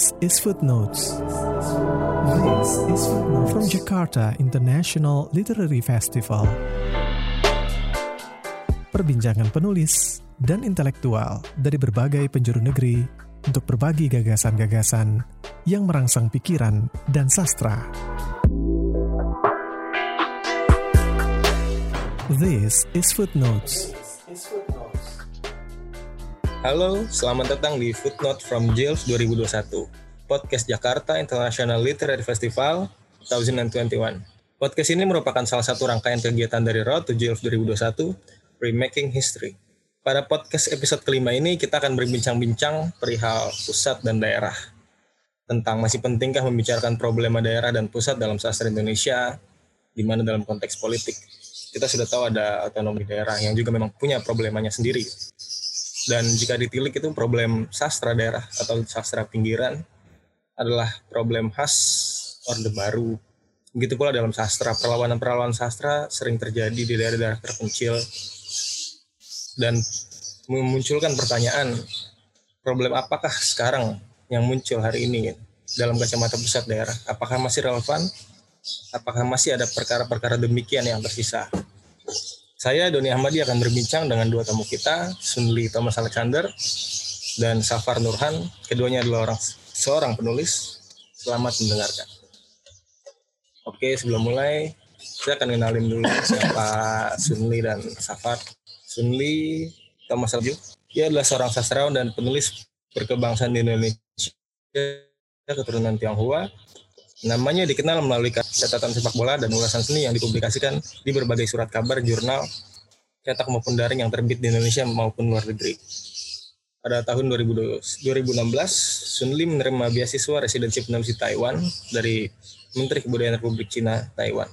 This is Footnotes. From Jakarta International Literary Festival. Perbincangan penulis dan intelektual dari berbagai penjuru negeri untuk berbagi gagasan-gagasan yang merangsang pikiran dan sastra. This is Footnotes. Halo, selamat datang di Footnote from Jails 2021, podcast Jakarta International Literary Festival 2021. Podcast ini merupakan salah satu rangkaian kegiatan dari Road to Jails 2021, Remaking History. Pada podcast episode kelima ini, kita akan berbincang-bincang perihal pusat dan daerah. Tentang masih pentingkah membicarakan problema daerah dan pusat dalam sastra Indonesia, di mana dalam konteks politik. Kita sudah tahu ada otonomi daerah yang juga memang punya problemanya sendiri dan jika ditilik itu problem sastra daerah atau sastra pinggiran adalah problem khas Orde Baru. Begitu pula dalam sastra, perlawanan-perlawanan sastra sering terjadi di daerah-daerah terpencil dan memunculkan pertanyaan problem apakah sekarang yang muncul hari ini dalam kacamata pusat daerah? Apakah masih relevan? Apakah masih ada perkara-perkara demikian yang tersisa? Saya Doni Ahmadi akan berbincang dengan dua tamu kita, Sunli Thomas Alexander dan Safar Nurhan. Keduanya adalah orang seorang penulis. Selamat mendengarkan. Oke, sebelum mulai, saya akan kenalin dulu siapa Sunli dan Safar. Sunli Thomas Alexander, dia adalah seorang sastrawan dan penulis berkebangsaan di Indonesia, keturunan Tionghoa, Namanya dikenal melalui catatan sepak bola dan ulasan seni yang dipublikasikan di berbagai surat kabar, jurnal, cetak maupun daring yang terbit di Indonesia maupun luar negeri. Pada tahun 2016, Sun Lee menerima beasiswa residensi penulis Taiwan dari Menteri Kebudayaan Republik Cina Taiwan.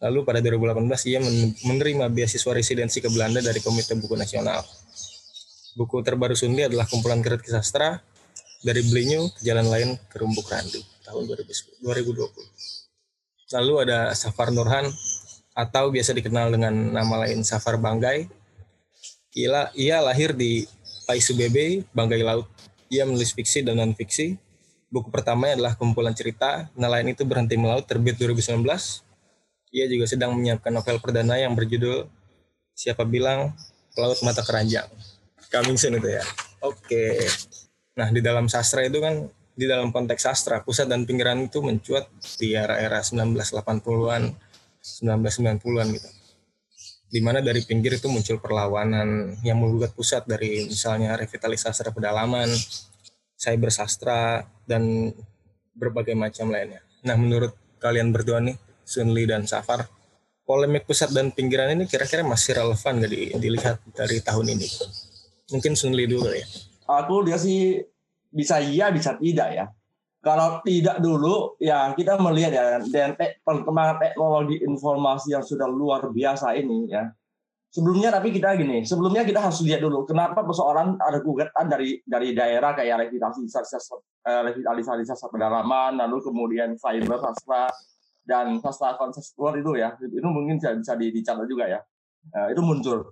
Lalu pada 2018 ia menerima beasiswa residensi ke Belanda dari Komite Buku Nasional. Buku terbaru Sun Lee adalah kumpulan kritik sastra dari Blinyu ke Jalan Lain ke Rumbuk Randu tahun 2020. Lalu ada Safar Nurhan atau biasa dikenal dengan nama lain Safar Banggai. Ia, ia lahir di Paisu Bebe, Banggai Laut. Ia menulis fiksi dan non-fiksi. Buku pertamanya adalah kumpulan cerita, Nelayan itu berhenti melaut, terbit 2019. Ia juga sedang menyiapkan novel perdana yang berjudul Siapa Bilang Pelaut Mata Keranjang. Coming soon itu ya. Oke. Nah, di dalam sastra itu kan di dalam konteks sastra pusat dan pinggiran itu mencuat di era-era 1980-an 1990-an gitu. Di mana dari pinggir itu muncul perlawanan yang menggugat pusat dari misalnya revitalisasi sastra pedalaman cyber sastra dan berbagai macam lainnya. Nah menurut kalian berdua nih Sunli dan Safar polemik pusat dan pinggiran ini kira-kira masih relevan gak di, dilihat dari tahun ini? Mungkin Sunli dulu ya. Aku dia sih bisa iya bisa tidak ya. Kalau tidak dulu ya kita melihat ya dan perkembangan teknologi informasi yang sudah luar biasa ini ya. Sebelumnya tapi kita gini sebelumnya kita harus lihat dulu kenapa persoalan ada gugatan dari dari daerah kayak revitalisasi eh, revitalisasi pedalaman lalu kemudian cyber sastra dan sastra konseptual itu ya. Itu mungkin bisa, bisa dicatat juga ya. Nah, itu muncul.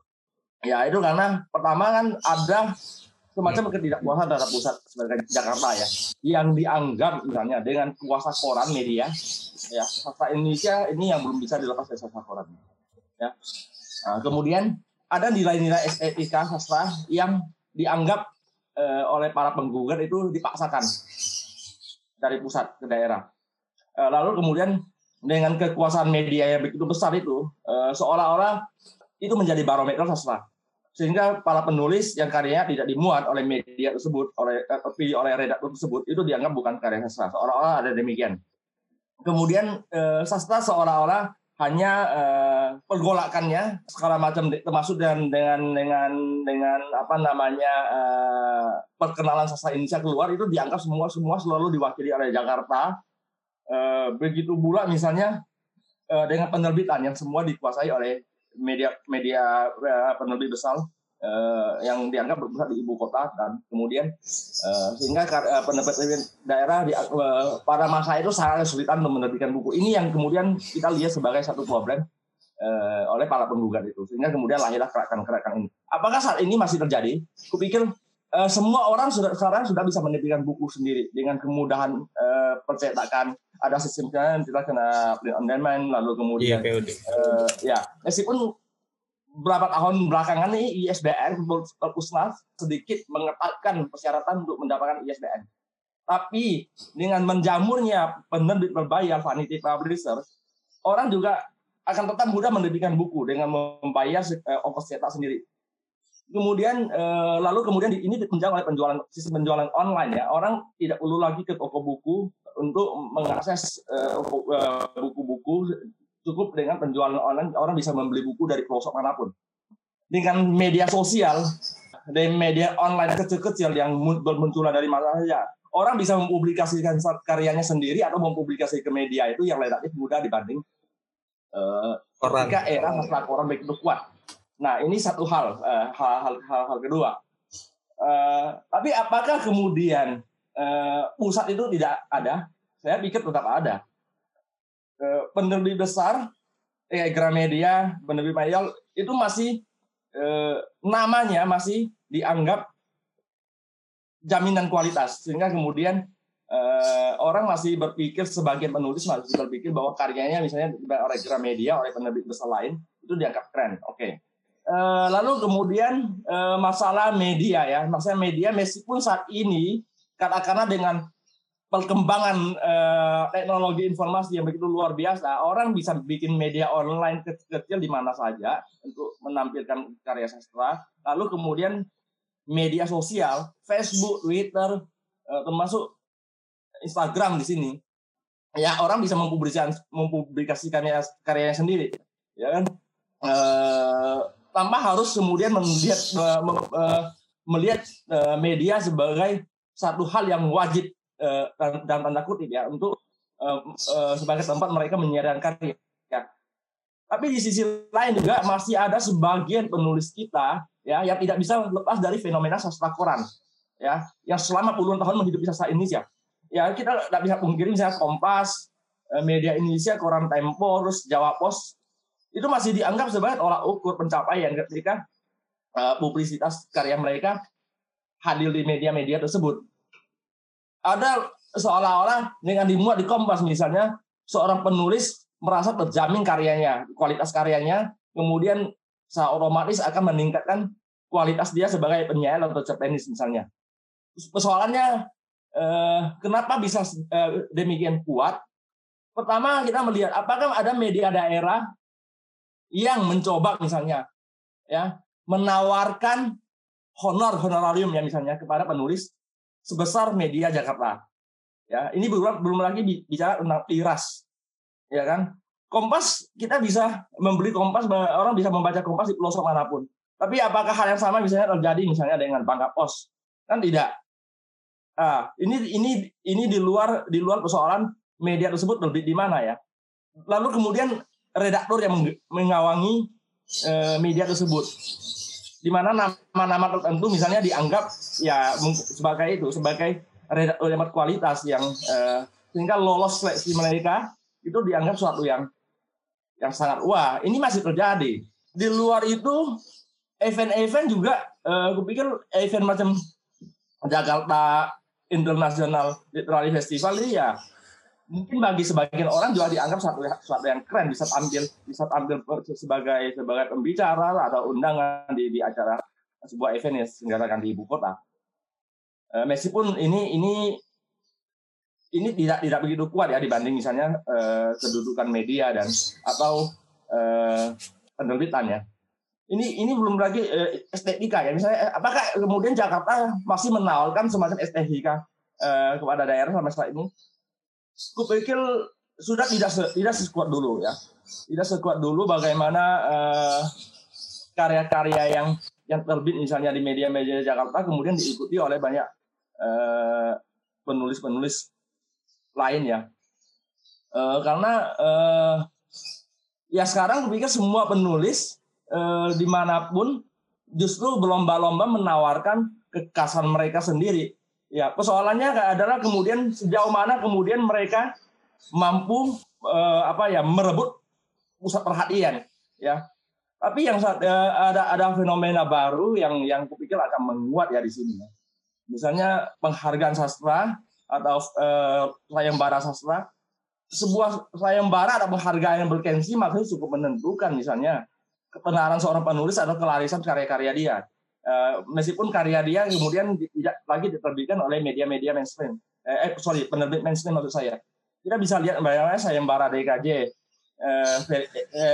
Ya itu karena pertama kan ada semacam ketidakpuasan terhadap pusat sebagai Jakarta ya. Yang dianggap misalnya dengan kuasa koran media ya sastra Indonesia ini yang belum bisa dilepas dari sastra koran. Ya. Nah, kemudian ada nilai-nilai estetika sastra yang dianggap eh, oleh para penggugat itu dipaksakan dari pusat ke daerah. Eh, lalu kemudian dengan kekuasaan media yang begitu besar itu eh, seolah-olah itu menjadi barometer sastra sehingga para penulis yang karyanya tidak dimuat oleh media tersebut oleh tapi oleh redaktur tersebut itu dianggap bukan karya sastra. Seolah-olah ada demikian. Kemudian eh, sastra seolah-olah hanya eh, pergolakannya segala macam termasuk dengan dengan dengan dengan apa namanya eh, perkenalan sastra Indonesia keluar itu dianggap semua semua selalu diwakili oleh Jakarta. Eh, begitu pula misalnya eh, dengan penerbitan yang semua dikuasai oleh media media uh, penerbit besar uh, yang dianggap berpusat di ibu kota dan kemudian uh, sehingga uh, penerbit daerah di uh, pada masa itu sangat kesulitan menerbitkan buku ini yang kemudian kita lihat sebagai satu problem uh, oleh para penggugat itu sehingga kemudian lahirlah gerakan-gerakan ini. Apakah saat ini masih terjadi? Kupikir uh, semua orang sudah sekarang sudah bisa menerbitkan buku sendiri dengan kemudahan uh, percetakan ada sistemnya kita kena print on demand lalu kemudian Iya, POD. uh, ya meskipun beberapa tahun belakangan ini ISBN Pusnas sedikit mengetatkan persyaratan untuk mendapatkan ISBN. Tapi dengan menjamurnya penerbit berbayar vanity publisher, orang juga akan tetap mudah menerbitkan buku dengan membayar uh, ongkos cetak sendiri. Kemudian uh, lalu kemudian ini ditunjang oleh penjualan sistem penjualan online ya. Orang tidak perlu lagi ke toko buku untuk mengakses uh, buku-buku cukup dengan penjualan online orang bisa membeli buku dari pelosok mana pun. Dengan media sosial dan media online kecil-kecil yang bermunculan dari mana saja, orang bisa mempublikasikan karyanya sendiri atau mempublikasi ke media itu yang relatif mudah dibanding uh, Koran. ketika era masalah koran begitu kuat. Nah ini satu hal, uh, hal, hal, hal, hal kedua. Uh, tapi apakah kemudian uh, pusat itu tidak ada? Saya pikir tetap ada penerbit besar kayak Gramedia, penerbit Mayol itu masih eh, namanya masih dianggap jaminan kualitas sehingga kemudian eh, orang masih berpikir sebagian penulis masih berpikir bahwa karyanya misalnya oleh Gramedia oleh penerbit besar lain itu dianggap keren. Oke. Okay. Eh, lalu kemudian eh, masalah media ya, masalah media meskipun saat ini katakanlah dengan perkembangan eh, teknologi informasi yang begitu luar biasa, orang bisa bikin media online kecil-kecil di mana saja untuk menampilkan karya sastra. Lalu kemudian media sosial, Facebook, Twitter, termasuk Instagram di sini, ya orang bisa mempublikasikan mempublikasikannya karyanya sendiri, ya kan? Tanpa harus kemudian melihat eh, melihat eh, media sebagai satu hal yang wajib Uh, dalam tanda kutip ya untuk sebagai tempat mereka menyiarkan. Ya. Tapi di sisi lain juga masih ada sebagian penulis kita ya yang tidak bisa lepas dari fenomena sastra koran ya yang selama puluhan tahun menghidupi sastra Indonesia. Ya kita tidak bisa pungkiri misalnya Kompas, media Indonesia, koran Tempo, terus Jawa Pos itu masih dianggap sebagai tolak ukur pencapaian ketika uh, publisitas karya mereka hadir di media-media tersebut ada seolah-olah dengan dimuat di Kompas misalnya seorang penulis merasa terjamin karyanya, kualitas karyanya, kemudian secara otomatis akan meningkatkan kualitas dia sebagai penyair atau cerpenis misalnya. Persoalannya eh, kenapa bisa eh, demikian kuat? Pertama kita melihat apakah ada media daerah yang mencoba misalnya ya menawarkan honor honorarium ya misalnya kepada penulis sebesar media Jakarta. Ya, ini belum belum lagi bicara tentang tiras. Ya kan? Kompas kita bisa membeli Kompas orang bisa membaca Kompas di pelosok mana pun. Tapi apakah hal yang sama misalnya terjadi misalnya dengan Bangka Pos? Kan tidak. Ah, ini ini ini di luar di luar persoalan media tersebut terbit di mana ya. Lalu kemudian redaktur yang mengawangi eh, media tersebut. Di mana nama-nama tertentu misalnya dianggap ya sebagai itu sebagai redaktor kualitas yang eh, sehingga lolos seleksi mereka itu dianggap suatu yang yang sangat wah. Ini masih terjadi. Di luar itu event-event juga eh, aku pikir event macam Jakarta International Literary Festival ini ya mungkin bagi sebagian orang juga dianggap satu satu yang keren bisa tampil bisa tampil sebagai sebagai pembicara atau undangan di, di acara sebuah event yang diselenggarakan di ibu kota. E, meskipun ini ini ini tidak tidak begitu kuat ya dibanding misalnya e, kedudukan media dan atau e, penerbitan ya. Ini ini belum lagi e, estetika ya misalnya apakah kemudian Jakarta masih menawarkan semacam estetika e, kepada daerah sampai saat ini? Kupikir sudah tidak tidak sekuat dulu ya. Tidak sekuat dulu bagaimana uh, karya-karya yang yang terbit misalnya di media-media Jakarta kemudian diikuti oleh banyak penulis-penulis uh, lain ya. Uh, karena uh, ya sekarang kupikir semua penulis uh, di mana pun justru berlomba-lomba menawarkan kekasan mereka sendiri Ya, persoalannya adalah kemudian sejauh mana kemudian mereka mampu eh, apa ya merebut pusat perhatian, ya. Tapi yang eh, ada ada fenomena baru yang yang kupikir akan menguat ya di sini. Ya. Misalnya penghargaan sastra atau eh, sayembara sastra, sebuah sayembara atau penghargaan yang berkensi maksudnya cukup menentukan misalnya kebenaran seorang penulis atau kelarisan karya-karya dia. Uh, meskipun karya dia kemudian tidak lagi diterbitkan oleh media-media mainstream. Eh, eh, sorry, penerbit mainstream maksud saya. Kita bisa lihat bayangnya sayembara DKJ, eh,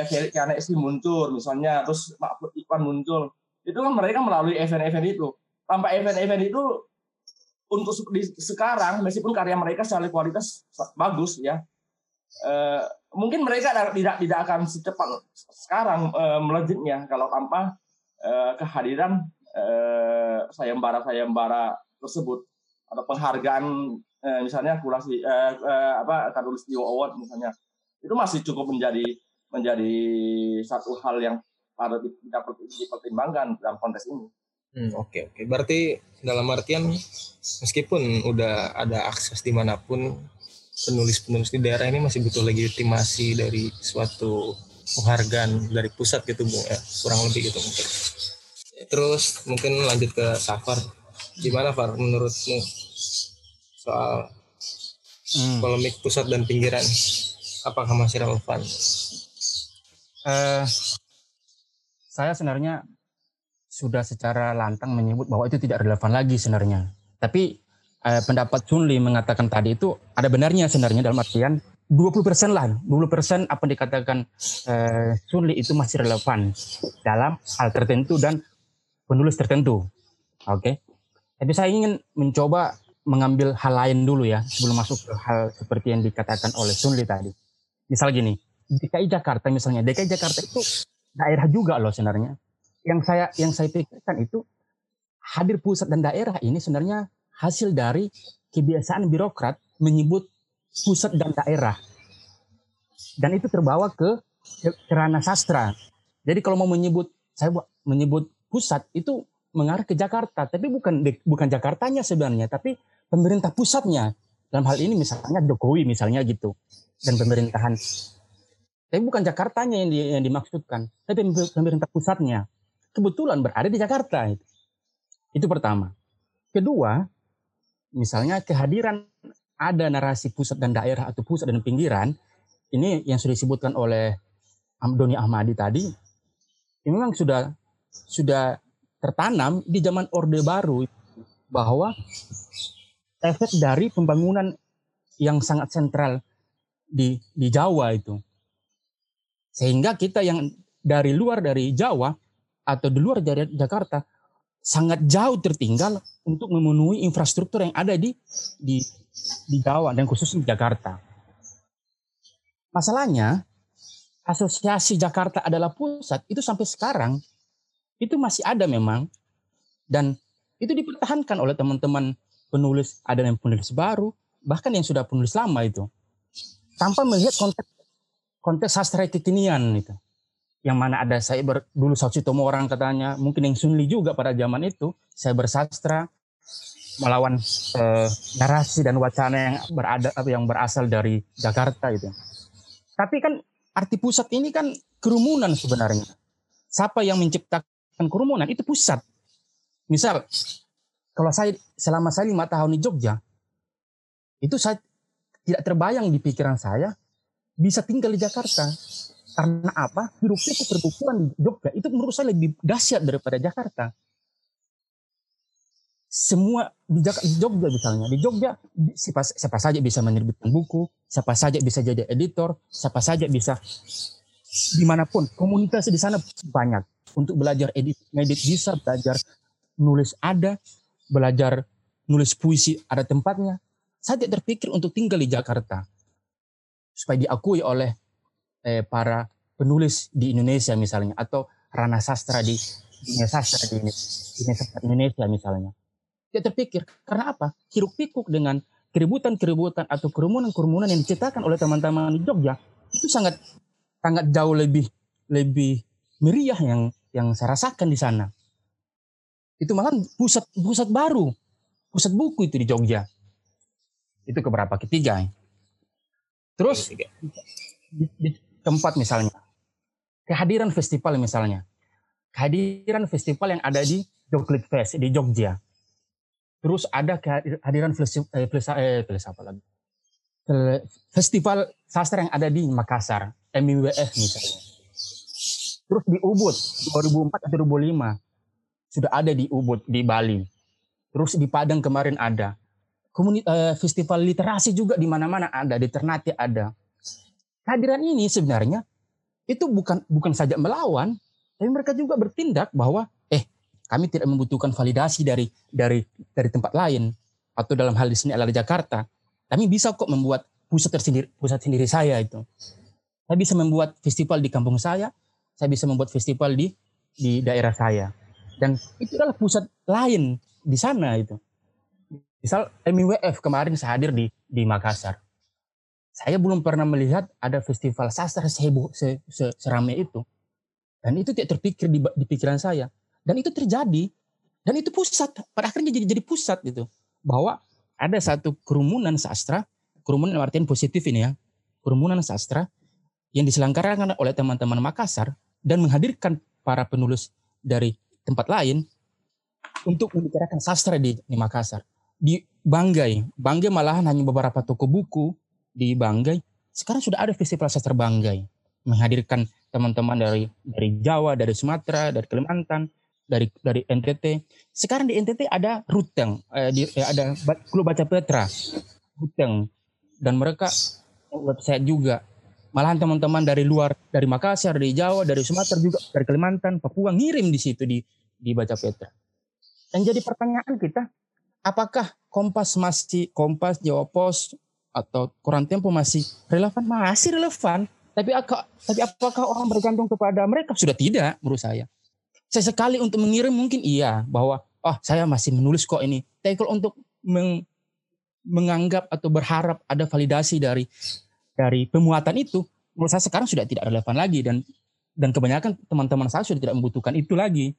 Felix eh, muncul misalnya, terus Mahfud Iqbal muncul. Itu kan mereka melalui event-event itu. Tanpa event-event itu untuk di, sekarang meskipun karya mereka secara kualitas bagus ya, eh, mungkin mereka tidak tidak akan secepat sekarang eh, melejitnya kalau tanpa eh, kehadiran eh, sayembara-sayembara tersebut atau penghargaan eh, misalnya kurasi eh, eh, apa Katulistiwa Award misalnya itu masih cukup menjadi menjadi satu hal yang harus dipertimbangkan dalam konteks ini. Hmm, oke okay, oke. Okay. Berarti dalam artian meskipun udah ada akses di mana pun penulis-penulis di daerah ini masih butuh legitimasi dari suatu penghargaan dari pusat gitu bu ya kurang lebih gitu mungkin. Terus mungkin lanjut ke Safar. Gimana Far menurutmu soal hmm. polemik pusat dan pinggiran? Apakah masih relevan? Uh, saya sebenarnya sudah secara lantang menyebut bahwa itu tidak relevan lagi sebenarnya. Tapi eh, pendapat Sunli mengatakan tadi itu ada benarnya sebenarnya dalam artian 20 persen lah, 20 persen apa yang dikatakan eh, Sunli itu masih relevan dalam hal tertentu dan penulis tertentu. Oke. Okay? Tapi saya ingin mencoba mengambil hal lain dulu ya sebelum masuk ke hal seperti yang dikatakan oleh Sunli tadi. Misal gini, DKI Jakarta misalnya, DKI Jakarta itu daerah juga loh sebenarnya. Yang saya yang saya pikirkan itu hadir pusat dan daerah ini sebenarnya hasil dari kebiasaan birokrat menyebut pusat dan daerah. Dan itu terbawa ke kerana sastra. Jadi kalau mau menyebut saya menyebut pusat itu mengarah ke Jakarta, tapi bukan bukan Jakartanya sebenarnya, tapi pemerintah pusatnya. Dalam hal ini misalnya Jokowi misalnya gitu dan pemerintahan. Tapi bukan Jakartanya yang, di, yang dimaksudkan, tapi pemerintah pusatnya. Kebetulan berada di Jakarta. Itu, itu pertama. Kedua, misalnya kehadiran ada narasi pusat dan daerah atau pusat dan pinggiran, ini yang sudah disebutkan oleh Doni Ahmadi tadi, ini memang sudah sudah tertanam di zaman Orde Baru bahwa efek dari pembangunan yang sangat sentral di di Jawa itu. Sehingga kita yang dari luar dari Jawa atau di luar dari Jakarta sangat jauh tertinggal untuk memenuhi infrastruktur yang ada di di di Jawa dan khususnya di Jakarta. Masalahnya asosiasi Jakarta adalah pusat itu sampai sekarang itu masih ada memang dan itu dipertahankan oleh teman-teman penulis ada yang penulis baru bahkan yang sudah penulis lama itu tanpa melihat konteks konteks sastra kekinian itu yang mana ada saya ber, dulu Tomo orang katanya, mungkin yang Sunli juga pada zaman itu, saya bersastra melawan eh, narasi dan wacana yang berada yang berasal dari Jakarta itu. Tapi kan arti pusat ini kan kerumunan sebenarnya. Siapa yang menciptakan kerumunan itu pusat. Misal kalau saya selama saya lima tahun di Jogja, itu saya tidak terbayang di pikiran saya bisa tinggal di Jakarta karena apa? Hiruk pikuk perbukuan di Jogja itu menurut saya lebih dahsyat daripada Jakarta. Semua di, Jogja misalnya, di Jogja siapa, siapa saja bisa menerbitkan buku, siapa saja bisa jadi editor, siapa saja bisa di mana pun. Komunitas di sana banyak. Untuk belajar edit, edit bisa, belajar nulis ada, belajar nulis puisi ada tempatnya. Saya tidak terpikir untuk tinggal di Jakarta supaya diakui oleh eh, para penulis di Indonesia misalnya atau ranah sastra di dunia sastra di Indonesia misalnya. Dia terpikir karena apa? Hiruk pikuk dengan keributan-keributan atau kerumunan-kerumunan yang diciptakan oleh teman-teman di Jogja itu sangat sangat jauh lebih lebih meriah yang yang saya rasakan di sana. Itu malah pusat pusat baru, pusat buku itu di Jogja. Itu keberapa ketiga. Terus di, di, tempat misalnya. Kehadiran festival misalnya. Kehadiran festival yang ada di Joglit Fest di Jogja. Terus ada kehadiran eh, eh, apa lagi? Festival sastra yang ada di Makassar, MIWF misalnya. Terus di Ubud 2004 atau 2005 sudah ada di Ubud di Bali. Terus di Padang kemarin ada. Eh, festival literasi juga di mana-mana ada, di Ternate ada. Kehadiran ini sebenarnya itu bukan bukan saja melawan, tapi mereka juga bertindak bahwa kami tidak membutuhkan validasi dari dari dari tempat lain atau dalam hal di sini adalah Jakarta. Kami bisa kok membuat pusat tersendiri pusat sendiri saya itu. Saya bisa membuat festival di kampung saya, saya bisa membuat festival di di daerah saya. Dan itu adalah pusat lain di sana itu. Misal MIWF kemarin saya hadir di di Makassar. Saya belum pernah melihat ada festival sastra seheboh se, se, seramai itu. Dan itu tidak terpikir di, di pikiran saya dan itu terjadi. Dan itu pusat. Pada akhirnya jadi jadi pusat gitu. Bahwa ada satu kerumunan sastra, kerumunan artian positif ini ya, kerumunan sastra yang diselenggarakan oleh teman-teman Makassar dan menghadirkan para penulis dari tempat lain untuk membicarakan sastra di, di Makassar. Di Banggai, Banggai malahan hanya beberapa toko buku di Banggai. Sekarang sudah ada festival sastra Banggai menghadirkan teman-teman dari dari Jawa, dari Sumatera, dari Kalimantan, dari dari NTT. Sekarang di NTT ada Ruteng, eh, di, eh, ada Klub Baca Petra, Ruteng, dan mereka website juga. Malahan teman-teman dari luar, dari Makassar, dari Jawa, dari Sumatera juga, dari Kalimantan, Papua ngirim di situ di di Baca Petra. Dan jadi pertanyaan kita, apakah Kompas masih Kompas, Jawa Pos atau Koran Tempo masih relevan? Masih relevan. Tapi, tapi apakah orang bergantung kepada mereka? Sudah tidak menurut saya. Saya sekali untuk mengirim mungkin iya bahwa oh saya masih menulis kok ini. Tapi kalau untuk meng, menganggap atau berharap ada validasi dari dari pemuatan itu, menurut saya sekarang sudah tidak relevan lagi dan dan kebanyakan teman-teman saya sudah tidak membutuhkan itu lagi.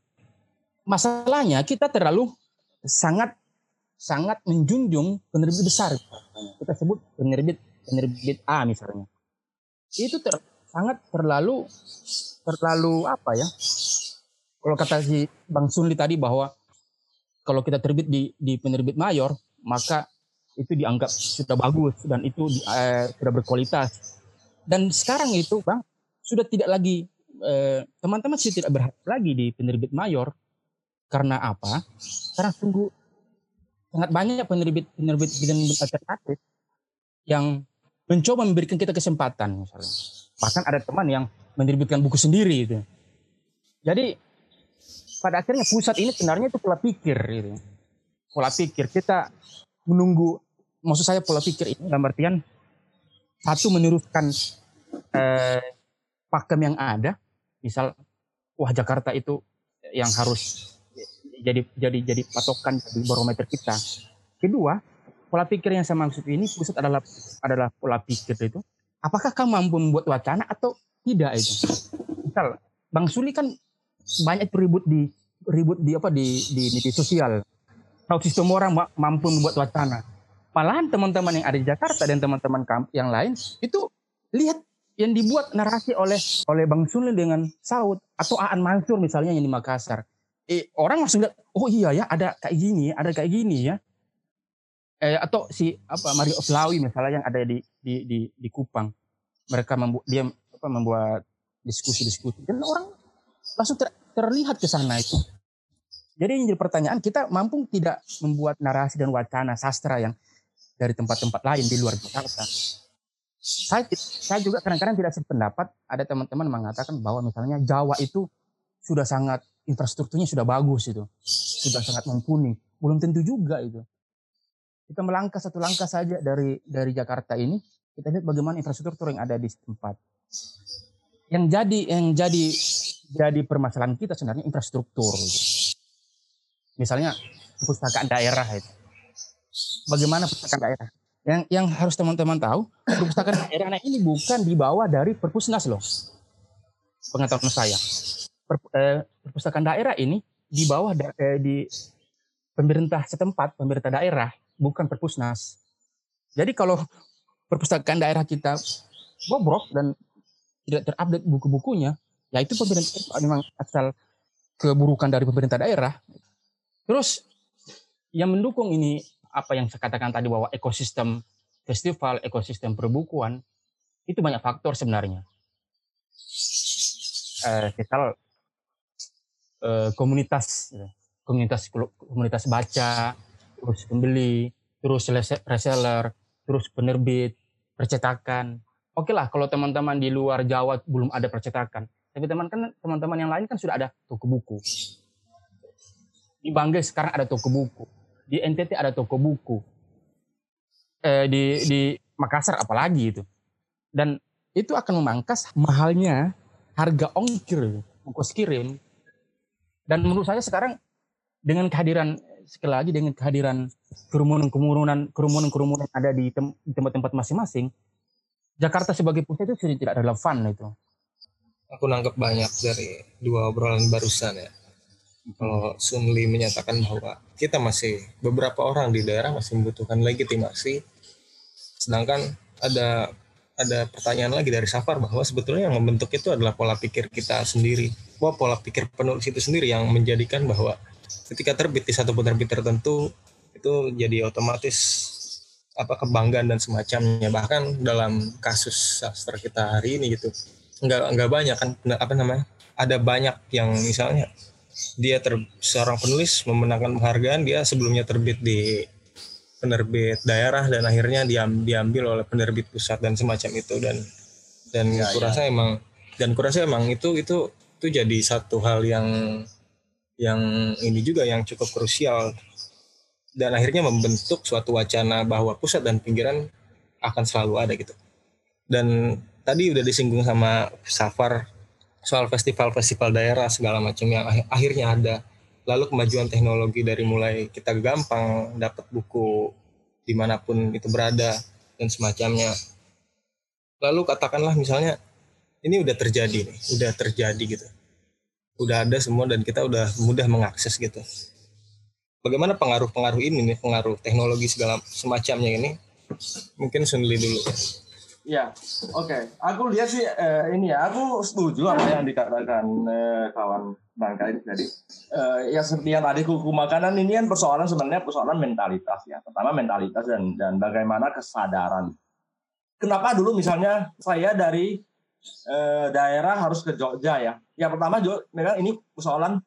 Masalahnya kita terlalu sangat sangat menjunjung penerbit besar. Kita sebut penerbit penerbit A misalnya. Itu ter, sangat terlalu terlalu apa ya? kalau kata si Bang Sunli tadi bahwa kalau kita terbit di, di penerbit mayor, maka itu dianggap sudah bagus dan itu eh, sudah berkualitas. Dan sekarang itu, Bang, sudah tidak lagi eh, teman-teman sudah tidak berharap lagi di penerbit mayor karena apa? Karena sungguh sangat banyak penerbit penerbit penerbit alternatif yang mencoba memberikan kita kesempatan misalnya. Bahkan ada teman yang menerbitkan buku sendiri itu. Jadi pada akhirnya pusat ini sebenarnya itu pola pikir gitu. Pola pikir kita menunggu maksud saya pola pikir ini dalam artian satu meneruskan eh, pakem yang ada, misal wah Jakarta itu yang harus jadi jadi jadi patokan di barometer kita. Kedua, pola pikir yang saya maksud ini pusat adalah adalah pola pikir itu. Apakah kamu mampu membuat wacana atau tidak itu? Misal Bang Suli kan banyak ribut di ribut di apa di di media sosial. Tahu sistem orang mampu membuat wacana. Malahan teman-teman yang ada di Jakarta dan teman-teman yang lain itu lihat yang dibuat narasi oleh oleh Bang Sunil dengan Saud atau Aan Mansur misalnya yang di Makassar. Eh, orang langsung lihat, oh iya ya ada kayak gini, ada kayak gini ya. Eh, atau si apa Mario Flawi misalnya yang ada di di di, di Kupang. Mereka membuat dia apa membuat diskusi-diskusi dan orang langsung ter, terlihat ke sana itu. Jadi yang pertanyaan kita mampu tidak membuat narasi dan wacana sastra yang dari tempat-tempat lain di luar Jakarta. Saya, saya juga kadang-kadang tidak sependapat. Ada teman-teman mengatakan bahwa misalnya Jawa itu sudah sangat infrastrukturnya sudah bagus itu, sudah sangat mumpuni. Belum tentu juga itu. Kita melangkah satu langkah saja dari dari Jakarta ini, kita lihat bagaimana infrastruktur yang ada di tempat. Yang jadi yang jadi jadi permasalahan kita sebenarnya infrastruktur. Gitu. Misalnya perpustakaan daerah itu. Bagaimana perpustakaan daerah? Yang yang harus teman-teman tahu, perpustakaan daerah ini bukan dibawa dari perpusnas loh. Pengetahuan saya. Per, eh, perpustakaan daerah ini di bawah da, eh, di pemerintah setempat, pemerintah daerah, bukan perpusnas. Jadi kalau perpustakaan daerah kita bobrok dan tidak terupdate buku-bukunya, ya itu pemerintah memang asal keburukan dari pemerintah daerah. Terus yang mendukung ini apa yang saya katakan tadi bahwa ekosistem festival, ekosistem perbukuan itu banyak faktor sebenarnya. Eh, kita eh, komunitas, komunitas komunitas baca, terus pembeli, terus reseller, terus penerbit, percetakan. Oke lah kalau teman-teman di luar Jawa belum ada percetakan, tapi teman kan teman-teman yang lain kan sudah ada toko buku. Di Banggai sekarang ada toko buku, di NTT ada toko buku, eh, di di Makassar apalagi itu. Dan itu akan memangkas mahalnya harga ongkir, ongkos kirim. Dan menurut saya sekarang dengan kehadiran sekali lagi dengan kehadiran kerumunan-kerumunan kerumunan-kerumunan ada di tempat-tempat masing-masing, Jakarta sebagai pusat itu sudah tidak relevan itu. Aku nangkep banyak dari dua obrolan barusan ya. Kalau Sunli menyatakan bahwa kita masih beberapa orang di daerah masih membutuhkan legitimasi, sedangkan ada ada pertanyaan lagi dari Safar bahwa sebetulnya yang membentuk itu adalah pola pikir kita sendiri. Bahwa pola pikir penulis itu sendiri yang menjadikan bahwa ketika terbit di satu penerbit tertentu itu jadi otomatis apa kebanggaan dan semacamnya bahkan dalam kasus sastra kita hari ini gitu nggak nggak banyak kan apa namanya ada banyak yang misalnya dia ter, seorang penulis memenangkan penghargaan dia sebelumnya terbit di penerbit daerah dan akhirnya diam, diambil oleh penerbit pusat dan semacam itu dan dan ya, kurasa ya. emang dan kurasa emang itu itu itu jadi satu hal yang yang ini juga yang cukup krusial dan akhirnya membentuk suatu wacana bahwa pusat dan pinggiran akan selalu ada gitu. Dan tadi udah disinggung sama Safar soal festival-festival daerah segala macam yang akhirnya ada. Lalu kemajuan teknologi dari mulai kita gampang dapat buku di mana pun itu berada dan semacamnya. Lalu katakanlah misalnya ini udah terjadi nih, udah terjadi gitu. Udah ada semua dan kita udah mudah mengakses gitu bagaimana pengaruh-pengaruh ini nih, pengaruh teknologi segala semacamnya ini? Mungkin Sunli dulu. Oke. Okay. Aku lihat sih eh, ini ya, aku setuju apa yang dikatakan eh, kawan Bangka ini tadi. Eh, ya seperti yang tadi kuku makanan ini kan persoalan sebenarnya persoalan mentalitas ya. Pertama mentalitas dan dan bagaimana kesadaran. Kenapa dulu misalnya saya dari eh, daerah harus ke Jogja ya. Yang pertama memang ini persoalan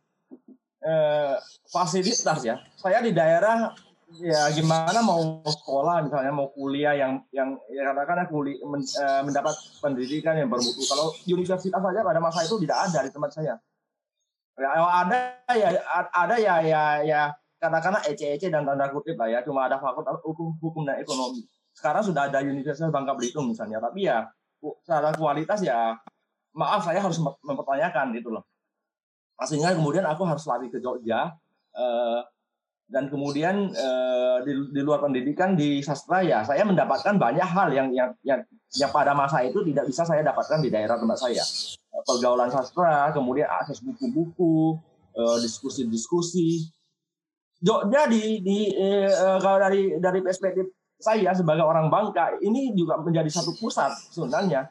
eh, fasilitas ya. Saya di daerah ya gimana mau sekolah misalnya mau kuliah yang yang ya katakanlah kuliah men, eh, mendapat pendidikan yang bermutu. Kalau universitas saja pada masa itu tidak ada di tempat saya. Ya ada ya ada ya ya ya katakanlah ece-ece dan tanda kutip lah ya cuma ada fakultas hukum hukum dan ekonomi. Sekarang sudah ada Universitas Bangka Belitung misalnya, tapi ya secara kualitas ya maaf saya harus mempertanyakan gitu loh sehingga kemudian aku harus lari ke Jogja uh, dan kemudian uh, di, di luar pendidikan di sastra ya saya mendapatkan banyak hal yang yang yang yang pada masa itu tidak bisa saya dapatkan di daerah tempat saya. Pergaulan sastra kemudian akses buku-buku uh, diskusi-diskusi. Jogja di di kalau dari dari perspektif saya sebagai orang Bangka ini juga menjadi satu pusat sebenarnya.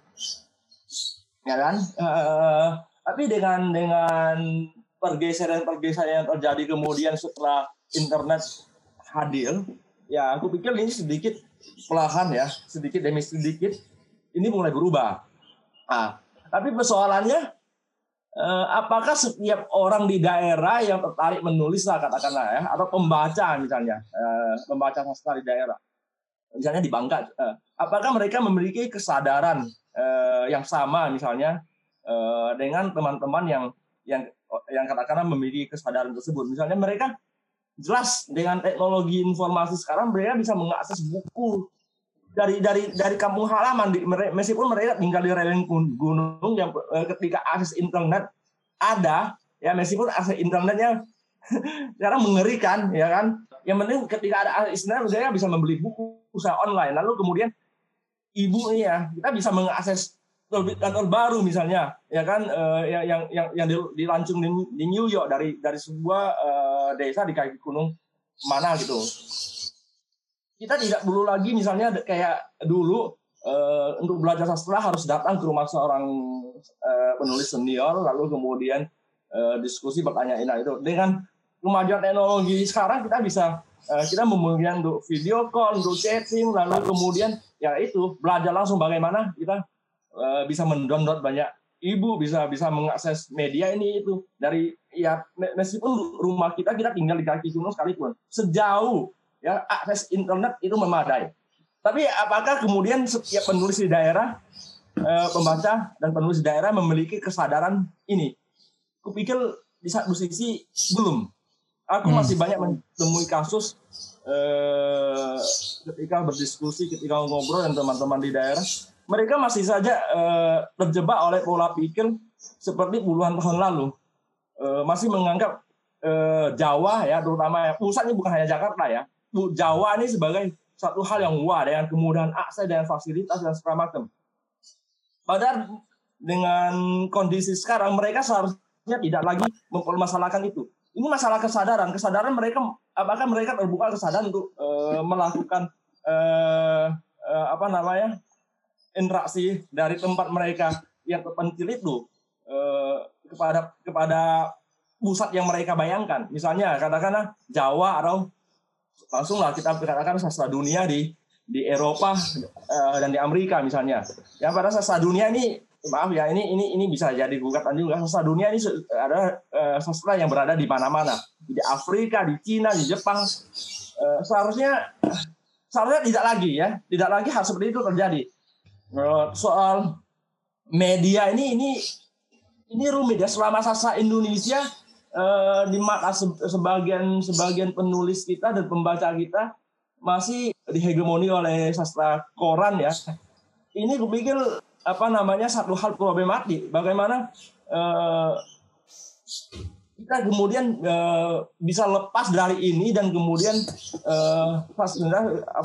Ya kan? Uh, tapi dengan dengan pergeseran-pergeseran yang terjadi kemudian setelah internet hadir, ya aku pikir ini sedikit perlahan ya, sedikit demi sedikit ini mulai berubah. Nah, tapi persoalannya eh, apakah setiap orang di daerah yang tertarik menulis lah katakanlah ya atau pembaca misalnya eh, pembaca sastra di daerah misalnya di Bangka eh, apakah mereka memiliki kesadaran yang sama misalnya dengan teman-teman yang yang yang katakanlah memiliki kesadaran tersebut. Misalnya mereka jelas dengan teknologi informasi sekarang mereka bisa mengakses buku dari dari dari kampung halaman. Di, meskipun mereka tinggal di railing gunung yang eh, ketika akses internet ada ya meskipun akses internetnya sekarang mengerikan ya kan? Yang penting ketika ada akses internet mereka bisa membeli buku usaha online. Lalu kemudian ibu ya kita bisa mengakses kantor baru misalnya ya kan? Uh, yang yang yang yang dilancung di, di New York dari dari sebuah uh, desa di kaki gunung mana gitu. Kita tidak perlu lagi misalnya kayak dulu uh, untuk belajar sastra harus datang ke rumah seorang uh, penulis senior lalu kemudian uh, diskusi bertanya ini itu. Dengan kemajuan teknologi sekarang kita bisa kita memungkinkan untuk video call, untuk chatting, lalu kemudian ya itu belajar langsung bagaimana kita uh, bisa mendownload banyak ibu bisa bisa mengakses media ini itu dari ya meskipun rumah kita kita tinggal di kaki gunung sekalipun sejauh ya akses internet itu memadai. Tapi apakah kemudian setiap penulis di daerah eh, pembaca dan penulis di daerah memiliki kesadaran ini? Kupikir di satu sisi belum. Aku masih hmm. banyak menemui kasus eh, ketika berdiskusi, ketika ngobrol dengan teman-teman di daerah, mereka masih saja eh, terjebak oleh pola pikir seperti puluhan tahun lalu. Eh, masih menganggap eh, Jawa ya, terutama ya, pusatnya bukan hanya Jakarta ya, Jawa ini sebagai satu hal yang wah dengan kemudahan akses dan fasilitas dan segala macam. Padahal dengan kondisi sekarang mereka seharusnya tidak lagi mempermasalahkan itu. Ini masalah kesadaran. Kesadaran mereka apakah mereka terbuka kesadaran untuk uh, melakukan uh, uh, apa namanya interaksi dari tempat mereka yang terpencil itu eh, kepada kepada pusat yang mereka bayangkan. Misalnya katakanlah Jawa atau langsunglah kita katakan sastra dunia di di Eropa eh, dan di Amerika misalnya. Yang pada sastra dunia ini maaf ya ini ini ini bisa jadi gugatan juga. Sastra dunia ini ada uh, sastra yang berada di mana-mana. Di Afrika di Cina di Jepang. Uh, seharusnya seharusnya tidak lagi ya. Tidak lagi hal seperti itu terjadi soal media ini ini ini rumit ya selama sasa Indonesia eh, di mata sebagian sebagian penulis kita dan pembaca kita masih dihegemoni oleh sastra koran ya. Ini kupikir apa namanya satu hal problematik. Bagaimana eh, kita kemudian eh, bisa lepas dari ini dan kemudian eh,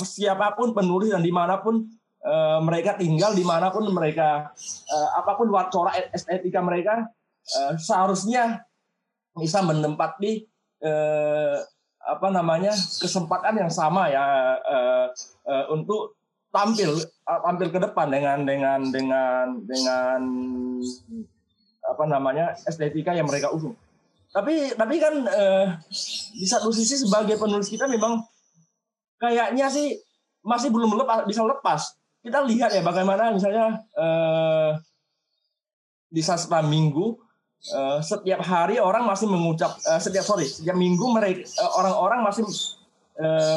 siapa pun penulis dan di mana pun uh, mereka tinggal di mana pun mereka uh, apa pun corak estetika mereka uh, seharusnya bisa menempati uh, apa namanya kesempatan yang sama ya uh, uh, untuk tampil uh, tampil ke depan dengan dengan dengan dengan apa namanya estetika yang mereka usung. Tapi tapi kan uh, di satu sisi sebagai penulis kita memang kayaknya sih masih belum lepas bisa lepas kita lihat ya bagaimana misalnya eh, di sastra minggu eh, setiap hari orang masih mengucap eh, setiap sorry setiap minggu mereka orang-orang masih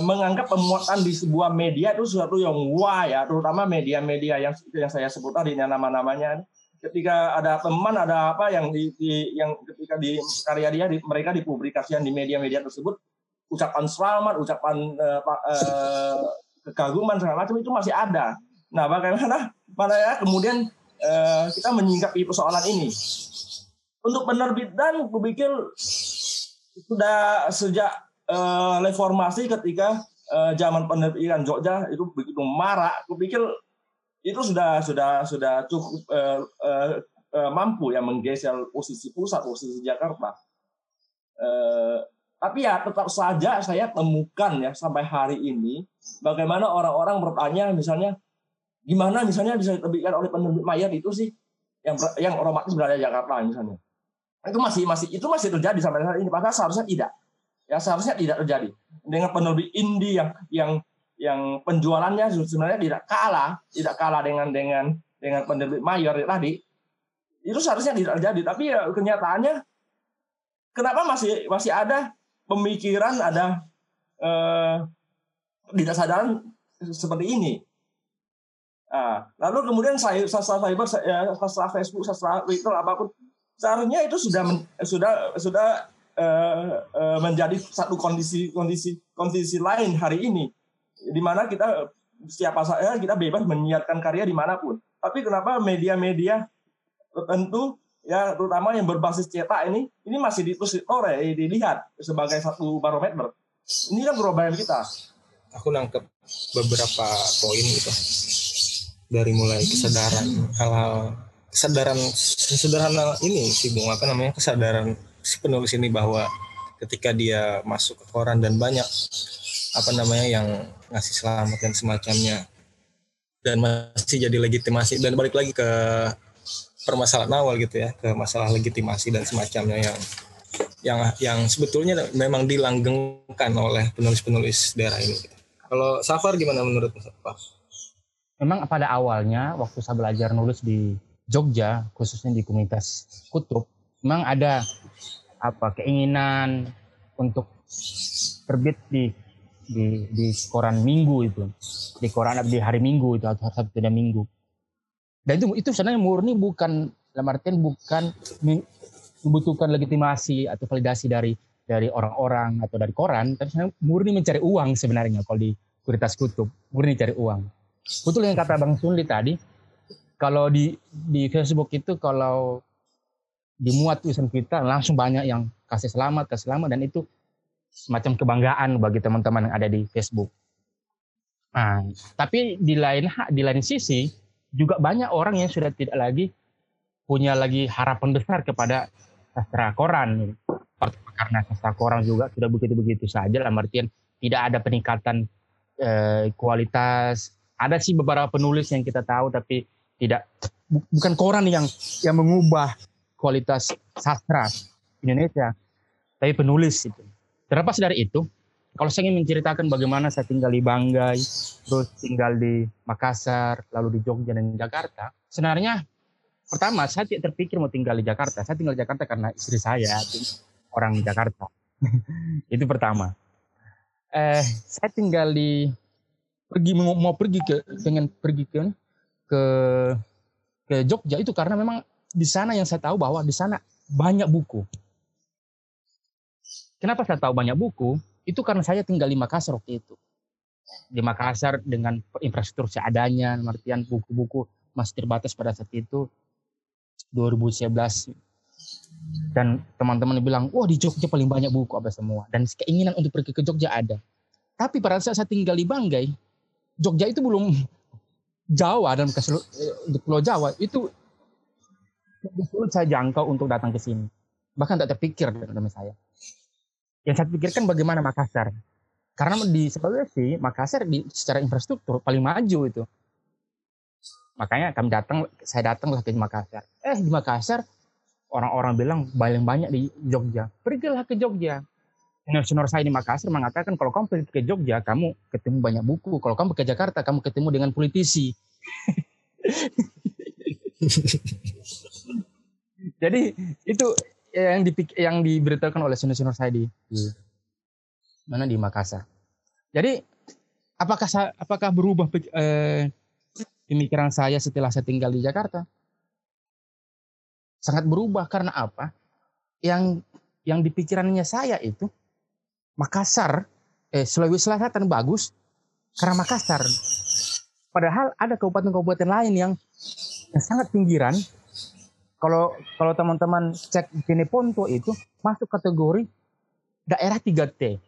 menganggap pemuatan di sebuah media itu sesuatu yang wah ya terutama media-media yang yang saya sebut tadi nama-namanya. Ketika ada teman ada apa yang di, di yang ketika di karya dia di, mereka dipublikasikan di media-media tersebut ucapan selamat ucapan uh, uh, kekaguman segala macam itu masih ada Nah, bagaimana mana ya kemudian uh, kita menyingkapi persoalan ini? Untuk penerbit dan kupikir sudah sejak uh, reformasi ketika uh, zaman penerbitan Jogja itu begitu marak, kupikir itu sudah sudah sudah cukup uh, uh, uh, mampu ya menggeser posisi pusat posisi Jakarta. Uh, tapi ya tetap saja saya temukan ya sampai hari ini bagaimana orang-orang bertanya misalnya Gimana misalnya bisa diterbitkan oleh penerbit mayor itu sih yang yang otomatis berada di Jakarta misalnya. Itu masih masih itu masih terjadi sampai saat ini. Padahal seharusnya tidak. Ya seharusnya tidak terjadi. Dengan penerbit indie yang yang yang penjualannya sebenarnya tidak kalah, tidak kalah dengan dengan dengan penerbit mayor tadi. Itu seharusnya tidak terjadi, tapi ya kenyataannya kenapa masih masih ada pemikiran ada eh, tidak sadaran seperti ini Nah, lalu kemudian saya sastra cyber, ya, sastra Facebook, sastra Twitter apa pun, seharusnya itu sudah sudah sudah uh, uh, menjadi satu kondisi kondisi kondisi lain hari ini, di mana kita siapa saja kita bebas menyiarkan karya di mana pun. Tapi kenapa media-media tertentu ya terutama yang berbasis cetak ini ini masih oleh dilihat sebagai satu barometer. Ini kan problem kita. Aku nangkep beberapa poin gitu dari mulai kesadaran hal-hal kesadaran sederhana ini sih bung apa namanya kesadaran si penulis ini bahwa ketika dia masuk ke koran dan banyak apa namanya yang ngasih selamat dan semacamnya dan masih jadi legitimasi dan balik lagi ke permasalahan awal gitu ya ke masalah legitimasi dan semacamnya yang yang yang sebetulnya memang dilanggengkan oleh penulis-penulis daerah ini. Kalau Safar gimana menurut Safar? Memang pada awalnya waktu saya belajar nulis di Jogja, khususnya di komunitas kutub, memang ada apa keinginan untuk terbit di di di koran minggu itu. Di koran di hari minggu itu atau sabtu dan minggu. Dan itu itu sebenarnya murni bukan dalam artian bukan membutuhkan legitimasi atau validasi dari dari orang-orang atau dari koran, tapi sebenarnya murni mencari uang sebenarnya kalau di Kuritas Kutub, murni cari uang. Betul yang kata Bang Sunli tadi, kalau di di Facebook itu kalau dimuat tulisan kita langsung banyak yang kasih selamat, kasih selamat dan itu semacam kebanggaan bagi teman-teman yang ada di Facebook. Nah, tapi di lain di lain sisi juga banyak orang yang sudah tidak lagi punya lagi harapan besar kepada sastra koran karena sastra koran juga sudah begitu-begitu saja dalam artian tidak ada peningkatan eh, kualitas ada sih beberapa penulis yang kita tahu tapi tidak bukan koran yang yang mengubah kualitas sastra Indonesia tapi penulis itu terlepas dari itu kalau saya ingin menceritakan bagaimana saya tinggal di Banggai terus tinggal di Makassar lalu di Jogja dan Jakarta sebenarnya pertama saya tidak terpikir mau tinggal di Jakarta. Saya tinggal di Jakarta karena istri saya orang Jakarta. itu pertama. Eh, saya tinggal di pergi mau, mau pergi ke pengen pergi ke ke ke Jogja itu karena memang di sana yang saya tahu bahwa di sana banyak buku. Kenapa saya tahu banyak buku? Itu karena saya tinggal di Makassar waktu itu. Di Makassar dengan infrastruktur seadanya, artian buku-buku masih terbatas pada saat itu 2011 dan teman-teman bilang wah di Jogja paling banyak buku apa semua dan keinginan untuk pergi ke Jogja ada tapi pada saat saya tinggal di Banggai Jogja itu belum Jawa dan di Pulau Jawa itu sulit saya jangkau untuk datang ke sini bahkan tak terpikir dalam saya yang saya pikirkan bagaimana Makassar karena di Sulawesi Makassar di, secara infrastruktur paling maju itu Makanya kami datang, saya datanglah ke Makassar. Eh di Makassar orang-orang bilang paling banyak di Jogja. Pergilah ke Jogja. Senior-senior saya di Makassar mengatakan kalau kamu pergi ke Jogja, kamu ketemu banyak buku. Kalau kamu ke Jakarta, kamu ketemu dengan politisi. Jadi itu yang dipik yang diberitakan oleh senior-senior saya di, di mana di Makassar. Jadi apakah apakah berubah eh, pemikiran saya setelah saya tinggal di Jakarta sangat berubah karena apa? Yang yang di pikirannya saya itu Makassar, eh, Sulawesi Selatan bagus karena Makassar. Padahal ada kabupaten-kabupaten lain yang, sangat pinggiran. Kalau kalau teman-teman cek di Ponto itu masuk kategori daerah 3T.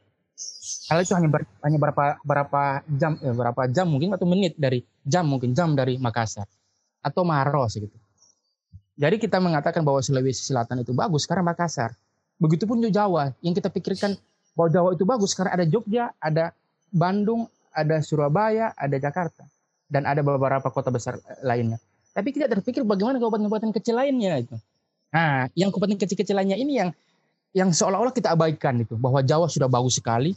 Kalau itu hanya ber, hanya berapa berapa jam eh, berapa jam mungkin atau menit dari jam mungkin jam dari Makassar atau Maros gitu. Jadi kita mengatakan bahwa Sulawesi Selatan itu bagus karena Makassar. Begitupun Jawa yang kita pikirkan bahwa Jawa itu bagus karena ada Jogja, ada Bandung, ada Surabaya, ada Jakarta dan ada beberapa kota besar eh, lainnya. Tapi kita terpikir bagaimana kabupaten-kabupaten kecil lainnya itu. Nah, yang kabupaten kecil-kecil lainnya ini yang yang seolah-olah kita abaikan itu bahwa Jawa sudah bagus sekali